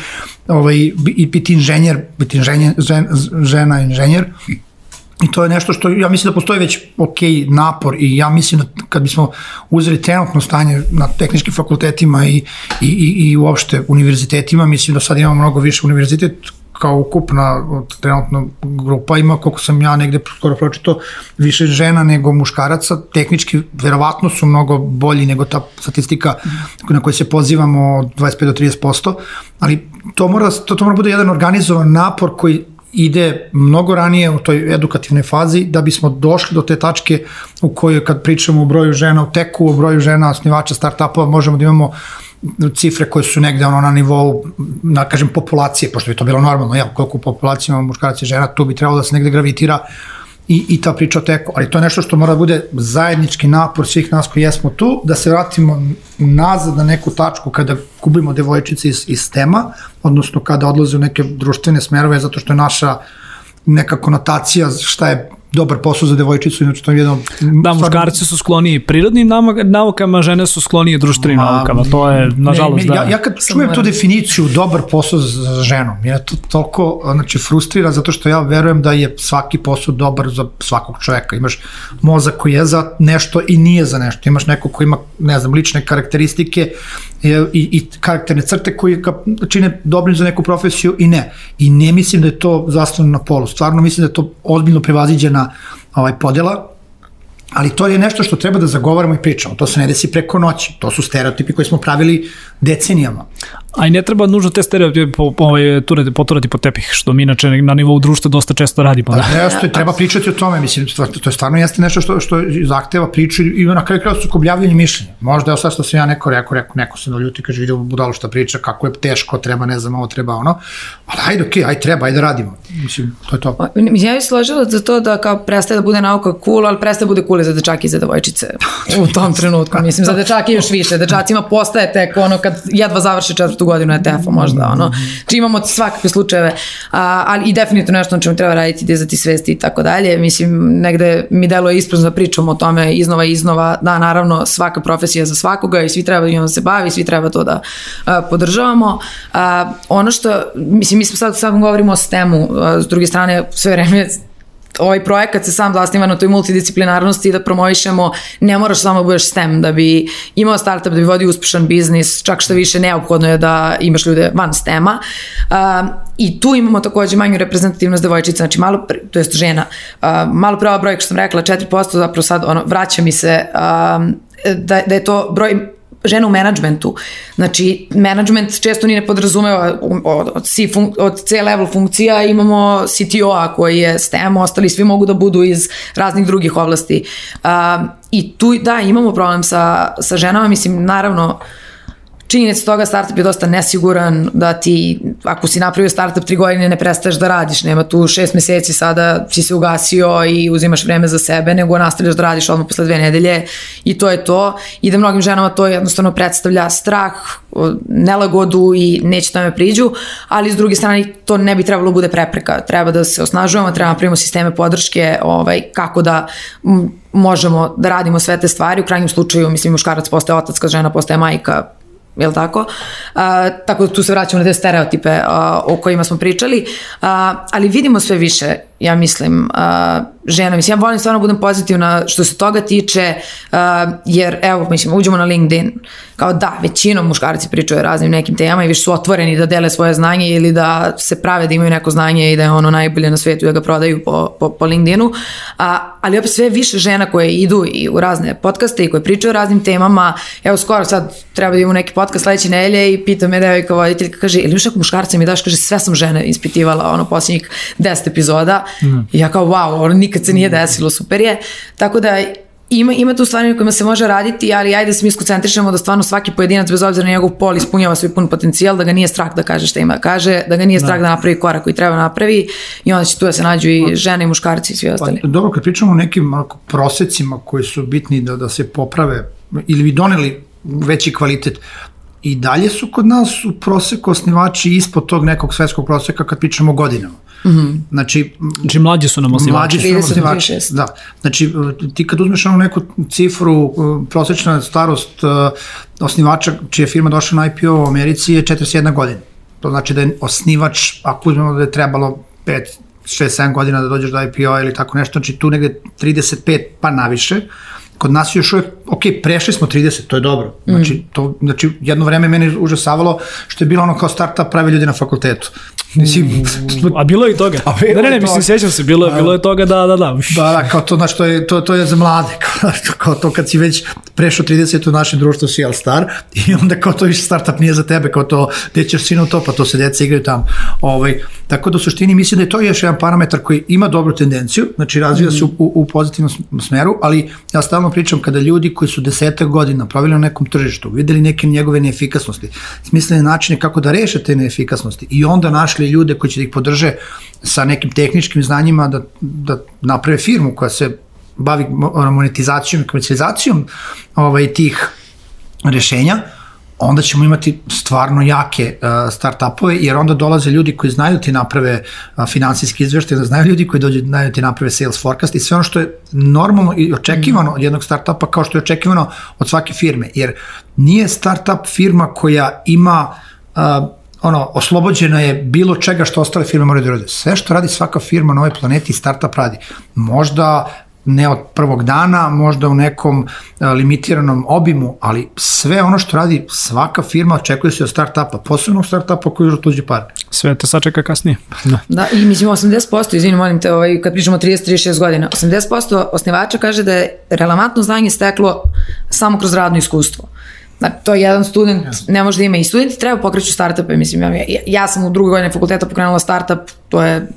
ovaj, i biti inženjer, biti inženjer, žen, žena inženjer, I to je nešto što ja mislim da postoji već ok napor i ja mislim da kad bismo uzeli trenutno stanje na tehničkim fakultetima i, i, i, i uopšte univerzitetima, mislim da sad imamo mnogo više univerzitet kao ukupna trenutno grupa ima, koliko sam ja negde skoro pročito, više žena nego muškaraca, tehnički verovatno su mnogo bolji nego ta statistika na kojoj se pozivamo od 25 do 30%, ali to mora, to, to mora bude jedan organizovan napor koji ide mnogo ranije u toj edukativnoj fazi da bismo došli do te tačke u kojoj kad pričamo o broju žena u teku, o broju žena osnivača startupova možemo da imamo cifre koje su negde ono na nivou, na kažem, populacije, pošto bi to bilo normalno, ja, koliko u populaciji imamo muškaraca i žena, tu bi trebalo da se negde gravitira i, i ta priča o teku. Ali to je nešto što mora da bude zajednički napor svih nas koji jesmo tu, da se vratimo nazad na neku tačku kada kubimo devojčice iz, iz tema, odnosno kada odlaze u neke društvene smerove, zato što je naša neka konotacija šta je dobar posao za devojčicu, inače to je jedno... Da, muškarci su skloniji prirodnim naukama, žene su sklonije društvenim Ma, naukama, to je, nažalost, ne, ne, da. Ja, ja kad čujem tu definiciju dobar posao za ženu, je to toliko znači, frustrira, zato što ja verujem da je svaki posao dobar za svakog čoveka. Imaš mozak koji je za nešto i nije za nešto. Imaš neko koji ima, ne znam, lične karakteristike i, i karakterne crte koji ga čine dobrim za neku profesiju i ne. I ne mislim da je to zaslovno na polu. Stvarno mislim da je to ozbiljno prevaziđena ovaj, podela Ali to je nešto što treba da zagovaramo i pričamo. To se ne desi preko noći. To su stereotipi koje smo pravili decenijama. A i ne treba nužno te stereotipe po, po, ovaj, turati, poturati po tepih, što mi inače na nivou društva dosta često radimo. Da, da jeste, treba pričati o tome, mislim, to je stvarno jeste nešto što, što zahteva priču i na kraju kraja sukobljavljanje mišljenja. Možda je sad što sam ja neko rekao, rekao, neko se naljuti, kaže, vidio budalo što priča, kako je teško, treba, ne znam, ovo treba, ono, ali ajde, okej, okay, ajde, treba, ajde radimo. Mislim, to je to. Ja bih složila za to da kao prestaje da bude nauka cool, ali prestaje da bude cool za dečake i za devojčice u tom trenutku. Mislim, za dečake još više. Dečacima postaje tek ono kad jedva završi četvrtu godinu ETF-a možda, ono. Či imamo svakakve slučajeve, a, ali i definitivno nešto na čemu treba raditi, dizati svesti i tako dalje. Mislim, negde mi deluje isprozno da pričamo o tome iznova i iznova, da naravno svaka profesija za svakoga i svi treba da se bavi, svi treba to da a, podržavamo. A, ono što, mislim, mi smo sad, sad govorimo o STEM-u, s druge strane sve vreme ovaj projekat se sam zasniva na toj multidisciplinarnosti da promovišemo, ne moraš samo da budeš STEM da bi imao startup, da bi vodio uspešan biznis, čak što više neophodno je da imaš ljude van STEM-a. Uh, I tu imamo takođe manju reprezentativnost devojčica, znači malo, pre, to jest žena, uh, malo prava brojka što sam rekla, 4%, zapravo sad ono, vraća mi se uh, da, da je to broj žena u menadžmentu. Znači, menadžment često ni ne podrazumeva od, od, C, od C level funkcija imamo CTO-a koji je STEM, ostali svi mogu da budu iz raznih drugih oblasti. Uh, I tu, da, imamo problem sa, sa ženama, mislim, naravno, uh, činjenica toga startup je dosta nesiguran, da ti, ako si napravio startup tri godine ne prestaješ da radiš, nema tu šest meseci sada si se ugasio i uzimaš vreme za sebe, nego nastavljaš da radiš odmah posle dve nedelje i to je to. I da mnogim ženama to jednostavno predstavlja strah, nelagodu i neće tome priđu, ali s druge strane to ne bi trebalo da bude prepreka. Treba da se osnažujemo, treba da napravimo sisteme podrške ovaj, kako da možemo da radimo sve te stvari. U krajnjem slučaju, mislim, muškarac postaje otac, kad žena postaje majka, jel tako? A, tako da tu se vraćamo na te stereotipe a, o kojima smo pričali, a, ali vidimo sve više ja mislim, uh, žena. Mislim, ja volim stvarno da budem pozitivna što se toga tiče, uh, jer, evo, mislim, uđemo na LinkedIn, kao da, većinom muškarci pričaju o raznim nekim temama i više su otvoreni da dele svoje znanje ili da se prave da imaju neko znanje i da je ono najbolje na svetu da ga prodaju po, po, po LinkedInu, uh, ali opet sve više žena koje idu i u razne podcaste i koje pričaju o raznim temama, evo, skoro sad treba da imamo neki podcast sledeće nelje i pita me devojka voditeljka, kaže, ili još ako muškarca mi daš, kaže, sve sam žene ispitivala, ono, posljednjih 10 epizoda, Mm. I ja kao, wow, ono nikad se nije desilo, super je. Tako da ima, ima tu stvari na kojima se može raditi, ali ajde da se mi skoncentrišemo da stvarno svaki pojedinac, bez obzira na njegov pol, ispunjava svoj pun potencijal, da ga nije strah da kaže šta ima da kaže, da ga nije strah da, da napravi korak koji treba napravi i onda će tu da se nađu i žene i muškarci i svi ostali. Pa, dobro, kad pričamo o nekim prosecima koji su bitni da, da se poprave ili bi doneli veći kvalitet, i dalje su kod nas u proseku osnivači ispod tog nekog svetskog proseka kad pričamo godinama. Mm -hmm. Znači, znači mlađi su nam osnivači. Mlađi su nam osnivači, da. Znači ti kad uzmeš onu neku cifru, prosečna starost uh, osnivača čija firma došla na IPO u Americi je 41 godina. To znači da je osnivač, ako uzmemo da je trebalo 5, 6, 7 godina da dođeš do IPO ili tako nešto, znači tu negde 35 pa naviše, uh, kod nas još uvek, ok, prešli smo 30, to je dobro. Znači, mm. to, znači jedno vreme meni užasavalo što je bilo ono kao startup pravi ljudi na fakultetu. Mislim, mm, a bilo je i toga. A ne, ne, ne, mislim, sjećam se, bilo, bilo je toga da, da, da. Da, da, kao to, znači, to je, to, to je za mlade, kao, *laughs* kao to kad si već prešao 30 u našem društvu si all star i onda kao to više startup nije za tebe, kao to, gde ćeš sinu to, pa to se deca igraju tamo. Ovaj, tako da u suštini mislim da je to još jedan parametar koji ima dobru tendenciju, znači razvija mm. se u, u pozitivnom smeru, ali ja stalno pričam kada ljudi koji su desetak godina pravili na nekom tržištu, videli neke njegove neefikasnosti, smislene načine kako da reše te neefikasnosti i onda našli ljude koji će da ih podrže sa nekim tehničkim znanjima da, da naprave firmu koja se bavi monetizacijom i komercijalizacijom ovaj, tih rešenja, onda ćemo imati stvarno jake uh, start-upove, jer onda dolaze ljudi koji znaju da ti naprave uh, finansijski izveštaj, da znaju ljudi koji dođu, znaju da ti naprave sales forecast i sve ono što je normalno i očekivano od jednog start-upa kao što je očekivano od svake firme, jer nije start-up firma koja ima uh, ono, oslobođena je bilo čega što ostale firme moraju da rade. Sve što radi svaka firma na ovoj planeti startup radi. Možda ne od prvog dana, možda u nekom e, limitiranom obimu, ali sve ono što radi svaka firma očekuje se od start-upa, posebno start-upa koji už tuđe par. Sve te sačeka kasnije. *laughs* Da. da, i mislim 80%, izvini, molim te, ovaj, kad pričamo 30-36 godina, 80% osnivača kaže da je relevantno znanje steklo samo kroz radno iskustvo. Znači, to je jedan student, ne može da ima. I studenti treba pokreću startupe, mislim, ja, ja sam u drugoj godini fakulteta pokrenula startup, to je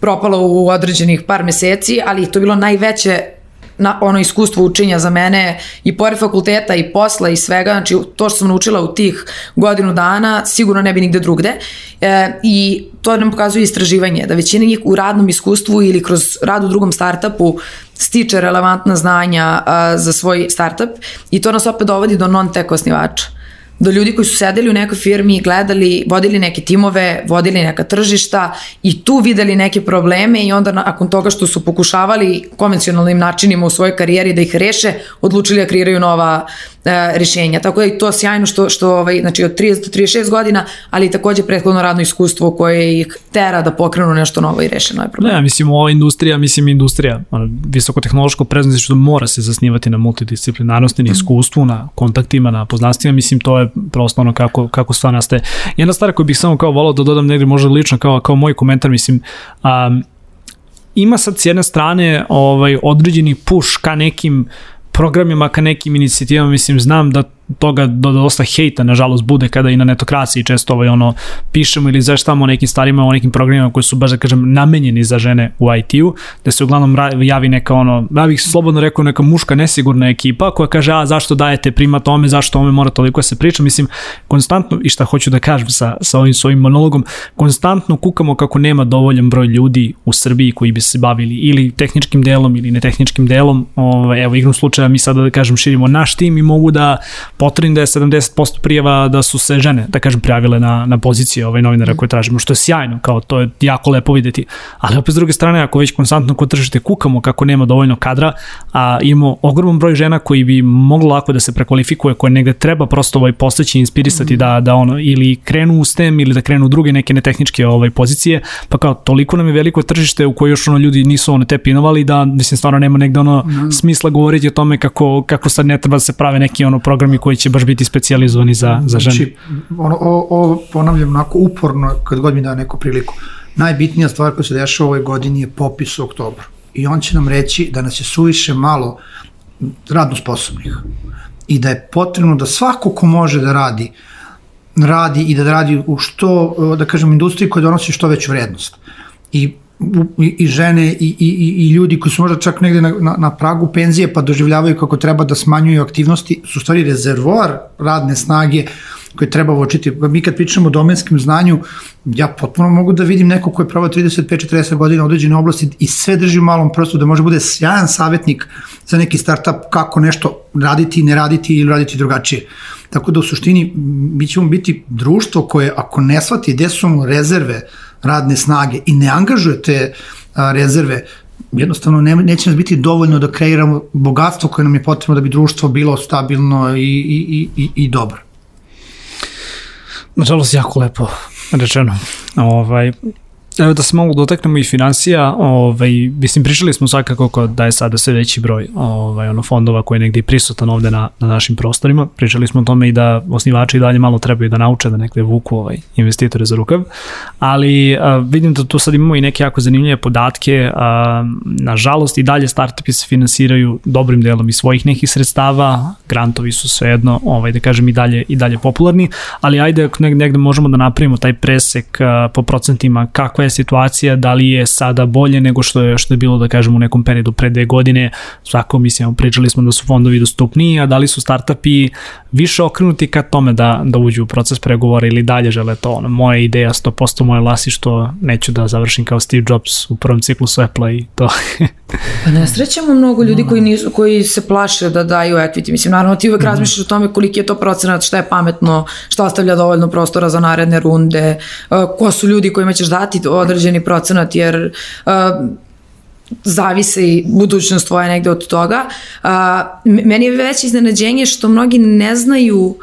propalo u određenih par meseci, ali to je bilo najveće na, ono iskustvo učenja za mene i pored fakulteta i posla i svega, znači to što sam naučila u tih godinu dana sigurno ne bi nigde drugde. E, i to nam pokazuje istraživanje, da većina njih u radnom iskustvu ili kroz rad u drugom startupu stiče relevantna znanja a, za svoj startup i to nas opet dovodi do non-tech osnivača do ljudi koji su sedeli u nekoj firmi, gledali, vodili neke timove, vodili neka tržišta i tu videli neke probleme i onda nakon toga što su pokušavali konvencionalnim načinima u svojoj karijeri da ih reše, odlučili da kreiraju nova e, rešenja. Tako da je to sjajno što, što ovaj, znači od 30 do 36 godina, ali takođe prethodno radno iskustvo koje ih tera da pokrenu nešto novo i reše nove probleme. Ne, mislim, ova industrija, mislim, industrija, ono, visokotehnološko preznanje što mora se zasnivati na multidisciplinarnosti, na mhm. iskustvu, na kontaktima, na poznanstvima, mislim, to je prosto ono kako, kako stvar nastaje. Jedna stvar koju bih samo kao volao da dodam negdje možda lično kao, kao moj komentar, mislim, um, ima sad s jedne strane ovaj određeni push ka nekim programima, ka nekim inicijativama, mislim, znam da toga do dosta hejta nažalost bude kada i na netokraciji često ovaj ono pišemo ili zaštamo o nekim starima o nekim programima koji su baš da kažem namenjeni za žene u IT-u da se uglavnom javi neka ono ja bih slobodno rekao neka muška nesigurna ekipa koja kaže a zašto dajete prima tome zašto ome mora toliko da se priča? Mislim konstantno i šta hoću da kažem sa, sa ovim svojim monologom konstantno kukamo kako nema dovoljan broj ljudi u Srbiji koji bi se bavili ili tehničkim delom ili netehničkim delom ovaj, evo igrom slučaja mi sada da kažem širimo naš tim i mogu da potvrdim da je 70% prijava da su se žene, da kažem, prijavile na, na pozicije ovaj novinara koje tražimo, što je sjajno, kao to je jako lepo videti. Ali opet s druge strane, ako već konstantno kod tržište kukamo kako nema dovoljno kadra, a imamo ogroman broj žena koji bi moglo lako da se prekvalifikuje, koje negde treba prosto ovaj postaći, inspirisati mm. da, da ono, ili krenu u STEM ili da krenu u druge neke netehničke ovaj, pozicije, pa kao toliko nam je veliko tržište u koje još ono ljudi nisu ono te pinovali da mislim stvarno nema negde ono mm. smisla govoriti o tome kako, kako sad ne treba da se prave neki ono programi koji će baš biti specijalizovani za, za žene. Znači, ono, o, o, ponavljam onako uporno kad god mi da neku priliku. Najbitnija stvar koja se dešava u ovoj godini je popis u oktobru. I on će nam reći da nas je suviše malo radno sposobnih. I da je potrebno da svako ko može da radi, radi i da radi u što, da kažem, industriji koja donosi što veću vrednost. I i, žene i, i, i ljudi koji su možda čak negde na, na, na pragu penzije pa doživljavaju kako treba da smanjuju aktivnosti, su stvari rezervoar radne snage koje treba uočiti. Mi kad pričamo o domenskim znanju, ja potpuno mogu da vidim neko ko je probao 35-40 godina u određene oblasti i sve drži u malom prstu da može bude sjajan savjetnik za neki startup kako nešto raditi, ne raditi ili raditi drugačije. Tako da u suštini mi ćemo biti društvo koje ako ne shvati gde su mu rezerve radne snage i ne angažuje te a, rezerve, jednostavno ne, neće nas biti dovoljno da kreiramo bogatstvo koje nam je potrebno da bi društvo bilo stabilno i, i, i, i dobro. Nažalost, jako lepo rečeno. Ovaj, Evo da se mogu dotaknemo i financija, ovaj, mislim, pričali smo svakako da je sada sve veći broj ovaj, ono, fondova koji je negdje prisutan ovde na, na našim prostorima. Pričali smo o tome i da osnivači i dalje malo trebaju da nauče da nekde vuku ovaj, investitore za rukav, ali a, vidim da tu sad imamo i neke jako zanimljive podatke. A, nažalost i dalje startupi se finansiraju dobrim delom iz svojih nekih sredstava, grantovi su svejedno, ovaj, da kažem, i dalje, i dalje popularni, ali ajde negde, negde možemo da napravimo taj presek a, po procentima je situacija, da li je sada bolje nego što je, što je bilo, da kažemo, u nekom periodu pre dve godine, svako, mislim, pričali smo da su fondovi dostupniji, a da li su startupi više okrenuti ka tome da, da uđu u proces pregovora ili dalje žele to, ono, moja ideja 100% moje lasi što neću da završim kao Steve Jobs u prvom ciklusu Apple i to. *laughs* pa ne srećemo mnogo ljudi koji, nisu, koji se plaše da daju equity, mislim, naravno ti uvek -hmm. razmišljaš o tome koliki je to procenat, šta je pametno, šta ostavlja dovoljno prostora za naredne runde, ko su ljudi kojima ćeš dati određeni procenat, jer uh, zavise i budućnost tvoja negde od toga. Uh, meni je već iznenađenje što mnogi ne znaju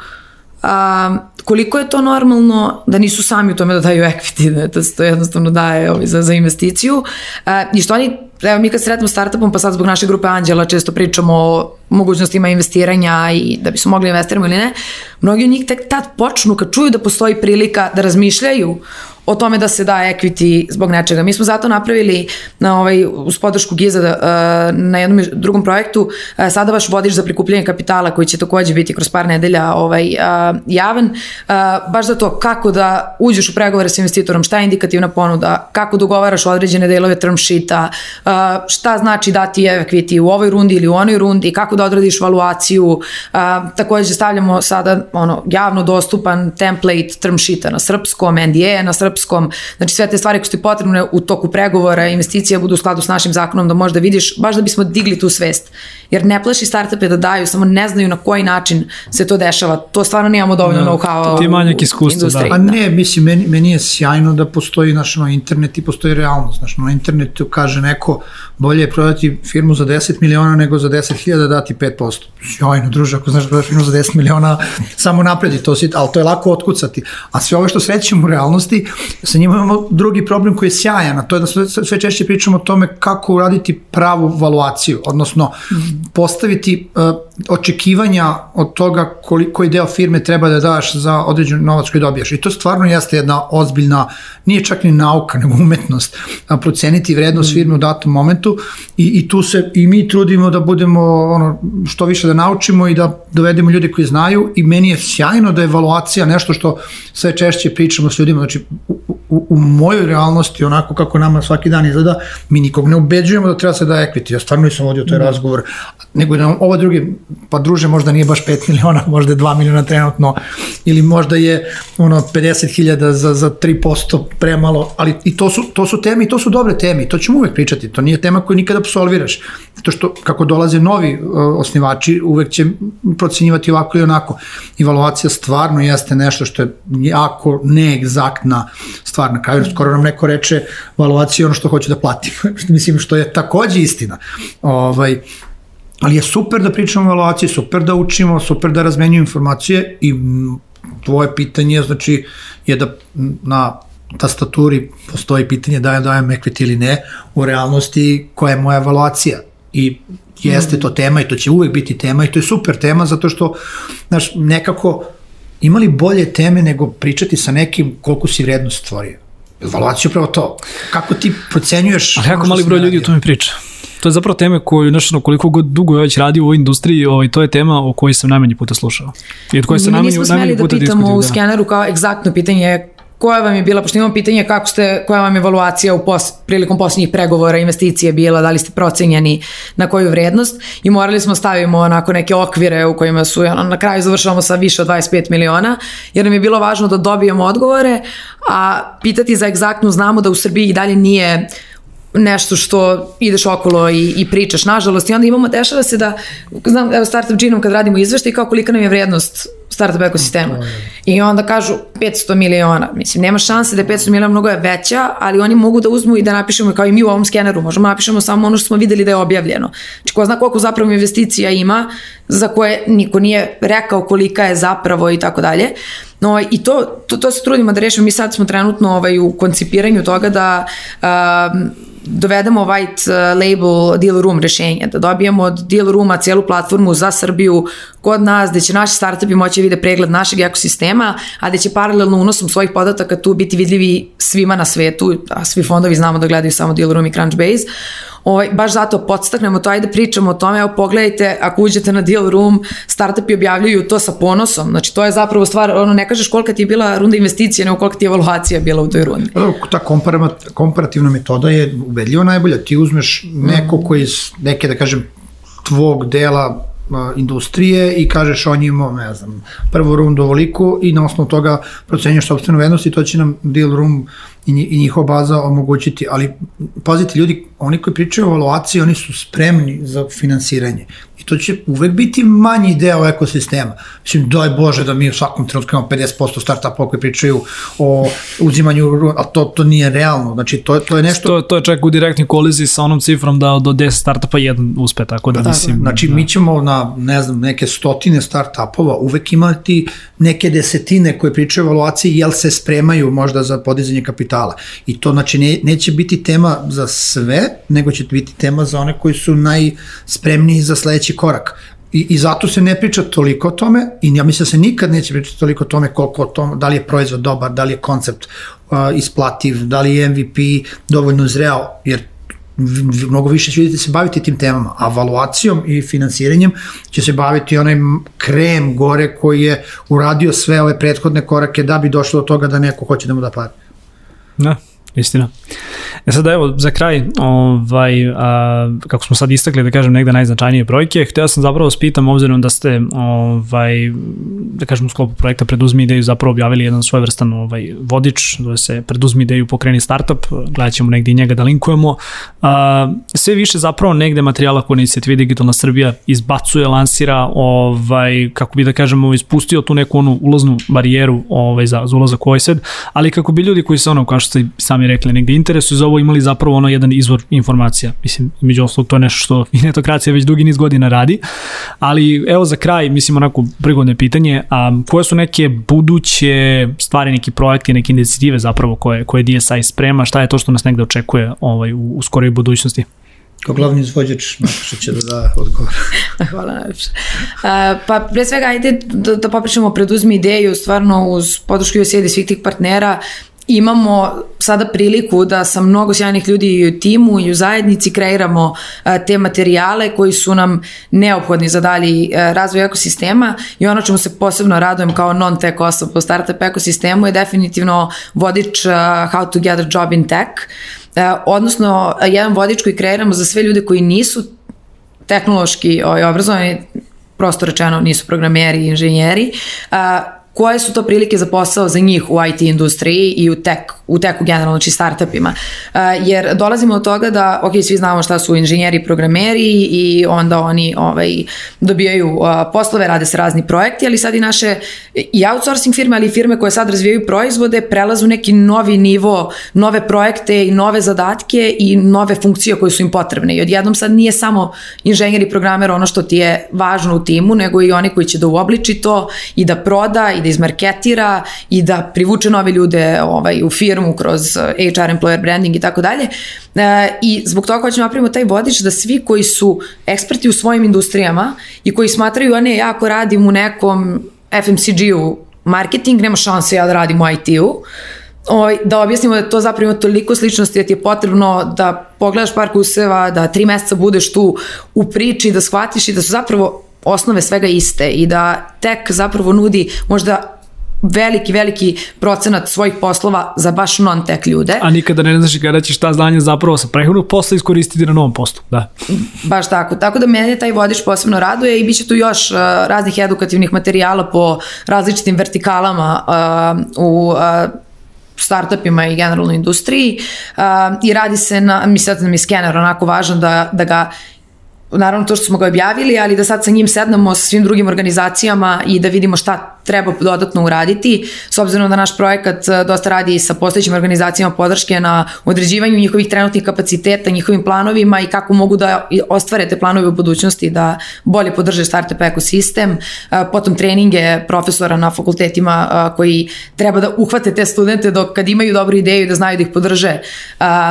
a, koliko je to normalno da nisu sami u tome da daju equity, da to, to jednostavno daje ovaj, za, za investiciju a, i što oni, evo mi kad sretamo startupom pa sad zbog naše grupe Anđela često pričamo o mogućnostima investiranja i da bi su mogli investiramo ili ne, mnogi od njih tek tad počnu kad čuju da postoji prilika da razmišljaju o tome da se da equity zbog nečega. Mi smo zato napravili na ovaj, uz podršku Giza uh, na jednom drugom projektu uh, sada vaš vodiš za prikupljanje kapitala koji će takođe biti kroz par nedelja ovaj, uh, javan, baš za to kako da uđeš u pregovore sa investitorom, šta je indikativna ponuda, kako dogovaraš određene delove term sheeta, šta znači dati equity u ovoj rundi ili u onoj rundi, kako da odradiš valuaciju, takođe stavljamo sada ono, javno dostupan template term sheeta na srpskom, NDA na srpskom, srpskom, znači sve te stvari koje su ti potrebne u toku pregovora, investicija budu u skladu s našim zakonom da možda vidiš, baš da bismo digli tu svest. Jer ne plaši startupe da daju, samo ne znaju na koji način se to dešava. To stvarno nemamo dovoljno no, da, know-how. Ti je manjak iskustva, da. A ne, mislim, meni, meni je sjajno da postoji naš no, internet i postoji realnost. Znaš, na internetu kaže neko, bolje je prodati firmu za 10 miliona nego za 10.000 da dati 5%. Sjajno, druže, ako znaš da prodaš firmu za 10 miliona, samo napredi to, si, ali to je lako otkucati. A sve ovo što srećemo u realnosti, sa njima imamo drugi problem koji je sjajan, a to je da sve, sve češće pričamo o tome kako uraditi pravu valuaciju, odnosno postaviti uh, očekivanja od toga koliko, koji deo firme treba da daš za određen novac koji dobijaš. I to stvarno jeste jedna ozbiljna, nije čak ni nauka, nego umetnost, a proceniti vrednost mm. firme u datom momentu i, i tu se i mi trudimo da budemo ono, što više da naučimo i da dovedemo ljude koji znaju i meni je sjajno da je evaluacija nešto što sve češće pričamo s ljudima, znači u, u, mojoj realnosti, onako kako nama svaki dan izgleda, mi nikog ne ubeđujemo da treba se da equity, ja stvarno nisam vodio taj mm. razgovor, nego da ova drugi pa druže možda nije baš 5 miliona, *laughs* možda je 2 miliona trenutno, ili možda je ono 50.000 za, za 3% premalo, ali i to su, to su teme i to su dobre teme i to ćemo uvek pričati, to nije tema koju nikada absolviraš, zato što kako dolaze novi uh, osnivači, uvek će procenjivati ovako ili onako. Evaluacija stvarno jeste nešto što je jako neegzaktna stvar, na kraju skoro nam neko reče evaluacija ono što hoće da platim, *laughs* mislim što je takođe istina. Ovaj, Ali je super da pričamo o evaluaciji, super da učimo, super da razmenjuju informacije i tvoje pitanje znači je da na tastaturi postoji pitanje da ja dajem equity ili ne, u realnosti koja je moja evaluacija i jeste to tema i to će uvek biti tema i to je super tema zato što znaš, nekako imali bolje teme nego pričati sa nekim koliko si vrednost stvorio. Evaluacija je upravo to. Kako ti procenjuješ... Ali jako mali broj ljudi o tome priča to je zapravo tema koju, nešto, koliko god dugo je već radio u ovoj industriji, ovaj, to je tema o kojoj sam najmanje puta slušao. I od koje sam najmanje, najmanje puta diskutivao. Mi nismo smeli da pitamo u da. skeneru kao egzaktno pitanje koja vam je bila, pošto imamo pitanje kako ste, koja vam je evaluacija u pos, prilikom posljednjih pregovora, investicije bila, da li ste procenjeni na koju vrednost? I morali smo stavimo onako neke okvire u kojima su, ono, na kraju završavamo sa više od 25 miliona, jer nam je bilo važno da dobijemo odgovore, a pitati za egzaktnu znamo da u Srbiji i dalje nije nešto što ideš okolo i, i pričaš, nažalost, i onda imamo, dešava se da, znam, evo, Startup Genom kad radimo izveštaj, kao kolika nam je vrednost startup ekosistema. I onda kažu 500 miliona. Mislim, nema šanse da je 500 miliona mnogo je veća, ali oni mogu da uzmu i da napišemo, kao i mi u ovom skeneru, možemo da napišemo samo ono što smo videli da je objavljeno. Znači, ko zna koliko zapravo investicija ima, za koje niko nije rekao kolika je zapravo i tako dalje. No, i to, to, to se trudimo da rešimo. Mi sad smo trenutno ovaj, u koncipiranju toga da um, dovedemo white uh, label deal room rešenje, da dobijemo od deal rooma cijelu platformu za Srbiju kod nas, gde će naši startupi moći da vide pregled našeg ekosistema, a gde će paralelno unosom svojih podataka tu biti vidljivi svima na svetu, a svi fondovi znamo da gledaju samo deal room i Crunchbase, Ovaj, baš zato podstaknemo to, ajde pričamo o tome, evo pogledajte, ako uđete na deal room, startupi objavljuju to sa ponosom, znači to je zapravo stvar, ono ne kažeš kolika ti je bila runda investicije, nego kolika ti je evaluacija bila u toj rundi. Ta komparativna metoda je ubedljivo najbolja, ti uzmeš neko koji iz neke, da kažem, tvog dela industrije i kažeš on ima, ne znam, prvu rundu ovoliko i na osnovu toga procenjuješ sobstvenu vrednost i to će nam deal room i njihova baza omogućiti, ali pazite ljudi, oni koji pričaju o evaluaciji, oni su spremni za finansiranje i to će uvek biti manji deo ekosistema. Mislim, daj Bože da mi u svakom trenutku imamo 50% startupa koji pričaju o uzimanju, a to, to nije realno, znači to, to je nešto... To, to je čak u direktnoj koliziji sa onom cifrom da do 10 startupa jedan uspe, tako da, da mislim... Znači, da. mi ćemo na, ne znam, neke stotine startupova uvek imati neke desetine koje pričaju o evaluaciji, jel se spremaju možda za podizanje kapitala. I to znači ne, neće biti tema za sve, nego će biti tema za one koji su najspremniji za sledeći korak. I, I zato se ne priča toliko o tome i ja mislim da se nikad neće pričati toliko o tome koliko o tome, da li je proizvod dobar, da li je koncept uh, isplativ, da li je MVP dovoljno zreo, jer mnogo više će vidjeti se baviti tim temama, a valuacijom i finansiranjem će se baviti onaj krem gore koji je uradio sve ove prethodne korake da bi došlo do toga da neko hoće da mu da pare. Da, istina. E sad evo, za kraj, ovaj, a, kako smo sad istakli, da kažem, negde najznačajnije brojke, hteo sam zapravo da spitam, obzirom da ste, ovaj, da kažem, u sklopu projekta Preduzmi ideju zapravo objavili jedan svojevrstan ovaj, vodič, da se Preduzmi ideju pokreni startup, gledat ćemo negde i njega da linkujemo. A, sve više zapravo negde materijala koje inicijativa Digitalna Srbija izbacuje, lansira, ovaj, kako bi da kažemo, ispustio tu neku onu ulaznu barijeru ovaj, za, za ulazak u ovaj svet, ali kako bi ljudi koji se ono, kao što ste sami rekli, negde interesuju za ovo imali zapravo ono jedan izvor informacija. Mislim, među oslog to je nešto što netokracija već dugi niz godina radi. Ali evo za kraj, mislim onako prigodne pitanje, a koje su neke buduće stvari, neki projekti, neke inicijative zapravo koje, koje DSI sprema, šta je to što nas negde očekuje ovaj, u, u skoroj budućnosti? Kao glavni izvođač, što će da da odgovor. *laughs* Hvala najviše. Pa pre svega ajde da, da popričamo preduzmi ideju, stvarno uz podršku USAID i svih tih partnera, imamo sada priliku da sa mnogo sjajnih ljudi i u timu i u zajednici kreiramo te materijale koji su nam neophodni za dalji razvoj ekosistema i ono čemu se posebno radujem kao non-tech osoba po startup ekosistemu je definitivno vodič How to get a job in tech, odnosno jedan vodič koji kreiramo za sve ljude koji nisu tehnološki ovaj, obrazovani, prosto rečeno nisu programeri i inženjeri, koje su to prilike za posao za njih u IT industriji i u tech, u techu generalno, znači startupima. Uh, jer dolazimo od toga da, ok, svi znamo šta su inženjeri i programeri i onda oni ovaj, dobijaju uh, poslove, rade se razni projekti, ali sad i naše i outsourcing firme, ali i firme koje sad razvijaju proizvode, prelazu neki novi nivo, nove projekte i nove zadatke i nove funkcije koje su im potrebne. I odjednom sad nije samo inženjer i programer ono što ti je važno u timu, nego i oni koji će da uobliči to i da proda i da izmarketira i da privuče nove ljude ovaj, u firmu kroz eh, HR, employer branding i tako dalje. Eh, I zbog toga hoćemo napravimo taj vodič da svi koji su eksperti u svojim industrijama i koji smatraju, a ne, ja ako radim u nekom FMCG-u marketing, nema šanse ja da radim u IT-u, ovaj, da objasnimo da to zapravo ima toliko sličnosti da ti je potrebno da pogledaš par kuseva, da tri meseca budeš tu u priči, da shvatiš i da su zapravo osnove svega iste i da tek zapravo nudi možda veliki, veliki procenat svojih poslova za baš non-tech ljude. A nikada ne znaš kada ćeš ta znanja zapravo sa prehodnog posla iskoristiti na novom poslu, da. Baš tako. Tako da mene taj vodič posebno raduje i bit će tu još uh, raznih edukativnih materijala po različitim vertikalama uh, u uh, startupima i generalnoj industriji uh, i radi se na, mislim da nam je skener onako važan da, da ga naravno to što smo ga objavili, ali da sad sa njim sednemo sa svim drugim organizacijama i da vidimo šta treba dodatno uraditi, s obzirom da naš projekat e, dosta radi sa postojećim organizacijama podrške na određivanju njihovih trenutnih kapaciteta, njihovim planovima i kako mogu da ostvare te planove u budućnosti da bolje podrže startup ekosistem, e, potom treninge profesora na fakultetima e, koji treba da uhvate te studente dok kad imaju dobru ideju da znaju da ih podrže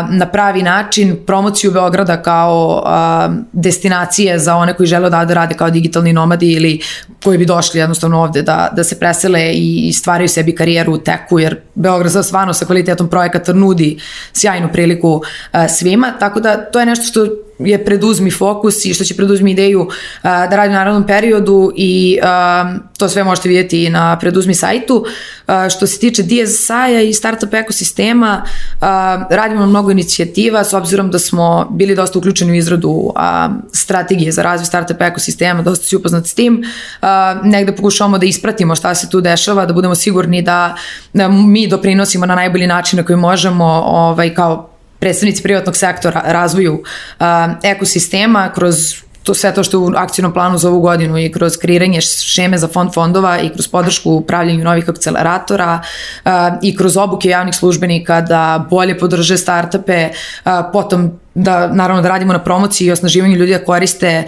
na pravi način, promociju Beograda kao destinacije za one koji žele da rade kao digitalni nomadi ili koji bi došli jednostavno ovde da, da se presele i stvaraju sebi karijeru u teku, jer Beograd za stvarno sa kvalitetom projekata nudi sjajnu priliku uh, svima, tako da to je nešto što je preduzmi fokus i što će preduzmi ideju uh, da radi u naravnom periodu i uh, to sve možete vidjeti i na preduzmi sajtu. Što se tiče DSI-a i startup ekosistema, radimo na mnogo inicijativa s obzirom da smo bili dosta uključeni u izradu strategije za razvoj startup ekosistema, dosta si upoznat s tim. Negde pokušavamo da ispratimo šta se tu dešava, da budemo sigurni da, da mi doprinosimo na najbolji način na koji možemo ovaj, kao predstavnici privatnog sektora razvoju ekosistema kroz to sve to što je u akcijnom planu za ovu godinu i kroz kreiranje šeme za fond fondova i kroz podršku u upravljanju novih akceleratora i kroz obuke javnih službenika da bolje podrže startupe, potom da naravno da radimo na promociji i osnaživanju ljudi da koriste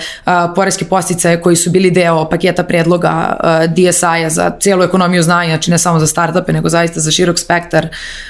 poreske posticaje koji su bili deo paketa predloga DSI-a za cijelu ekonomiju znanja, znači ne samo za startupe, nego zaista za širok spektar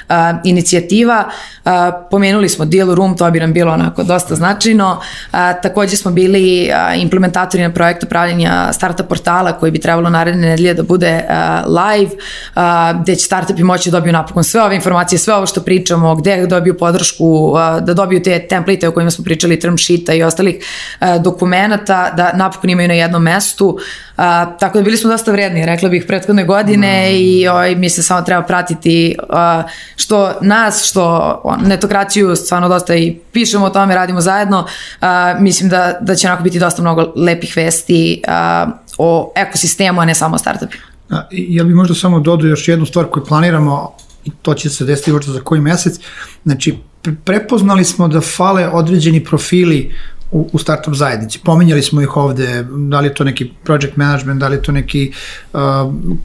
uh, inicijativa. Uh, pomenuli smo Deal Room, to bi nam bilo onako dosta značajno. Uh, takođe smo bili uh, implementatori na projektu pravljenja startup portala koji bi trebalo naredne nedelje da bude uh, live, uh, gde će startupi moći da dobiju napokon sve ove informacije, sve ovo što pričamo, gde dobiju podršku, uh, da dobiju te temp template o kojima smo pričali, term sheeta i ostalih uh, dokumenta, da napokon imaju na jednom mestu. Uh, tako da bili smo dosta vredni, rekla bih, prethodne godine mm. i ovaj, mi se samo treba pratiti uh, što nas, što netokraciju, stvarno dosta i pišemo o tome, radimo zajedno. Uh, mislim da, da će onako biti dosta mnogo lepih vesti uh, o ekosistemu, a ne samo o startupima. Ja bih možda samo dodao još jednu stvar koju planiramo i to će se desiti možda za koji mesec. Znači, prepoznali smo da fale određeni profili u, u startup zajednici. Pominjali smo ih ovde, da li je to neki project management, da li je to neki uh,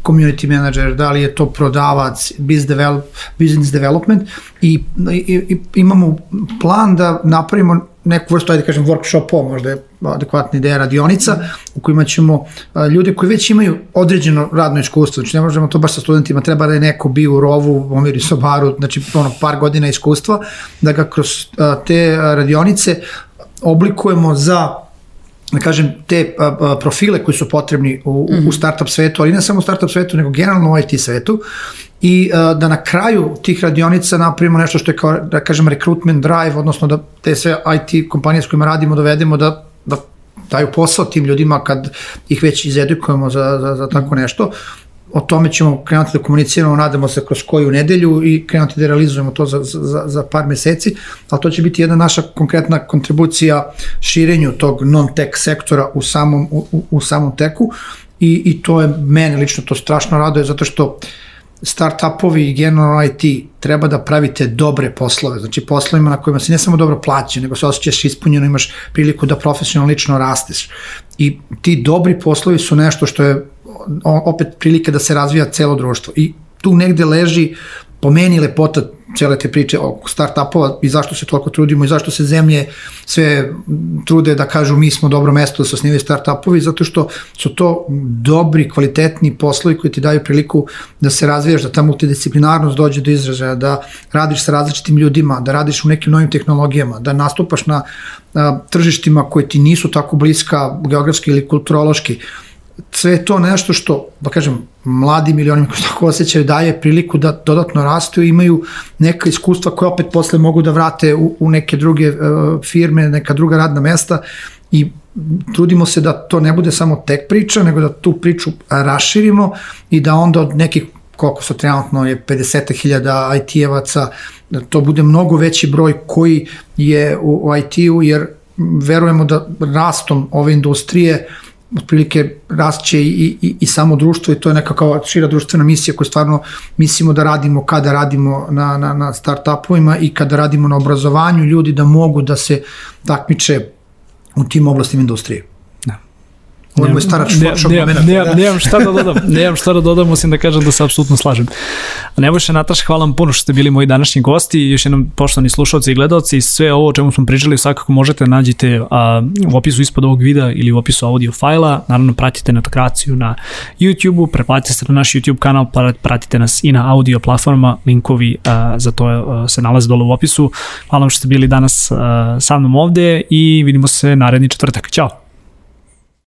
community manager, da li je to prodavac, business, develop, business development i, i, i imamo plan da napravimo neku vrstu, ajde kažem, workshopa, možda je adekvatna ideja radionica, u kojima ćemo ljude koji već imaju određeno radno iskustvo, znači ne možemo to baš sa studentima, treba da je neko bio u rovu, Omiri Sobaru, znači ono par godina iskustva, da ga kroz te radionice oblikujemo za da kažem, te a, a, profile koji su potrebni u, mm -hmm. u mhm. startup svetu, ali ne samo u startup svetu, nego generalno u IT svetu i a, da na kraju tih radionica napravimo nešto što je kao, da kažem, recruitment drive, odnosno da te sve IT kompanije s kojima radimo dovedemo da, da daju posao tim ljudima kad ih već izedukujemo za, za, za tako nešto o tome ćemo krenuti da komuniciramo, nadamo se kroz koju nedelju i krenuti da realizujemo to za, za, za par meseci, ali to će biti jedna naša konkretna kontribucija širenju tog non-tech sektora u samom, u, u samom teku i, i to je mene lično to strašno raduje zato što startupovi i generalno IT treba da pravite dobre poslove, znači poslovima na kojima se ne samo dobro plaće, nego se osjećaš ispunjeno, imaš priliku da profesionalno lično rasteš. I ti dobri poslovi su nešto što je opet prilike da se razvija celo društvo. I tu negde leži po meni lepota cele te priče o start-upova i zašto se toliko trudimo i zašto se zemlje sve trude da kažu mi smo dobro mesto da se osnivaju start-upovi, zato što su to dobri, kvalitetni poslovi koji ti daju priliku da se razvijaš, da ta multidisciplinarnost dođe do izražaja, da radiš sa različitim ljudima, da radiš u nekim novim tehnologijama, da nastupaš na, tržištima koje ti nisu tako bliska geografski ili kulturološki, sve to nešto što, da kažem, mladi milioni koji tako osjećaju daje priliku da dodatno rastu i imaju neka iskustva koje opet posle mogu da vrate u, u neke druge uh, firme, neka druga radna mesta i trudimo se da to ne bude samo tek priča, nego da tu priču raširimo i da onda od nekih koliko su trenutno je 50.000 IT-evaca, da to bude mnogo veći broj koji je u, u IT-u, jer verujemo da rastom ove industrije otprilike rastće i, i, i samo društvo i to je neka kao šira društvena misija koju stvarno mislimo da radimo kada radimo na, na, na start-upovima i kada radimo na obrazovanju ljudi da mogu da se takmiče u tim oblastima industrije. Ovo je moj starač Photoshop nemam, moment. nemam, nemam šta da dodam, nemam šta da dodam, osim da kažem da se apsolutno slažem. Nebojša Nataša, hvala vam puno što ste bili moji današnji gosti i još jednom poštovani slušalci i gledalci, sve ovo o čemu smo pričali svakako možete nađite a, u opisu ispod ovog videa ili u opisu audio fajla, naravno pratite Natokraciju na YouTube-u, preplatite se na naš YouTube kanal, pratite nas i na audio platformama, linkovi a, za to a, se nalaze dole u opisu. Hvala vam što ste bili danas a, sa mnom ovde i vidimo se naredni četvrtak. Ćao!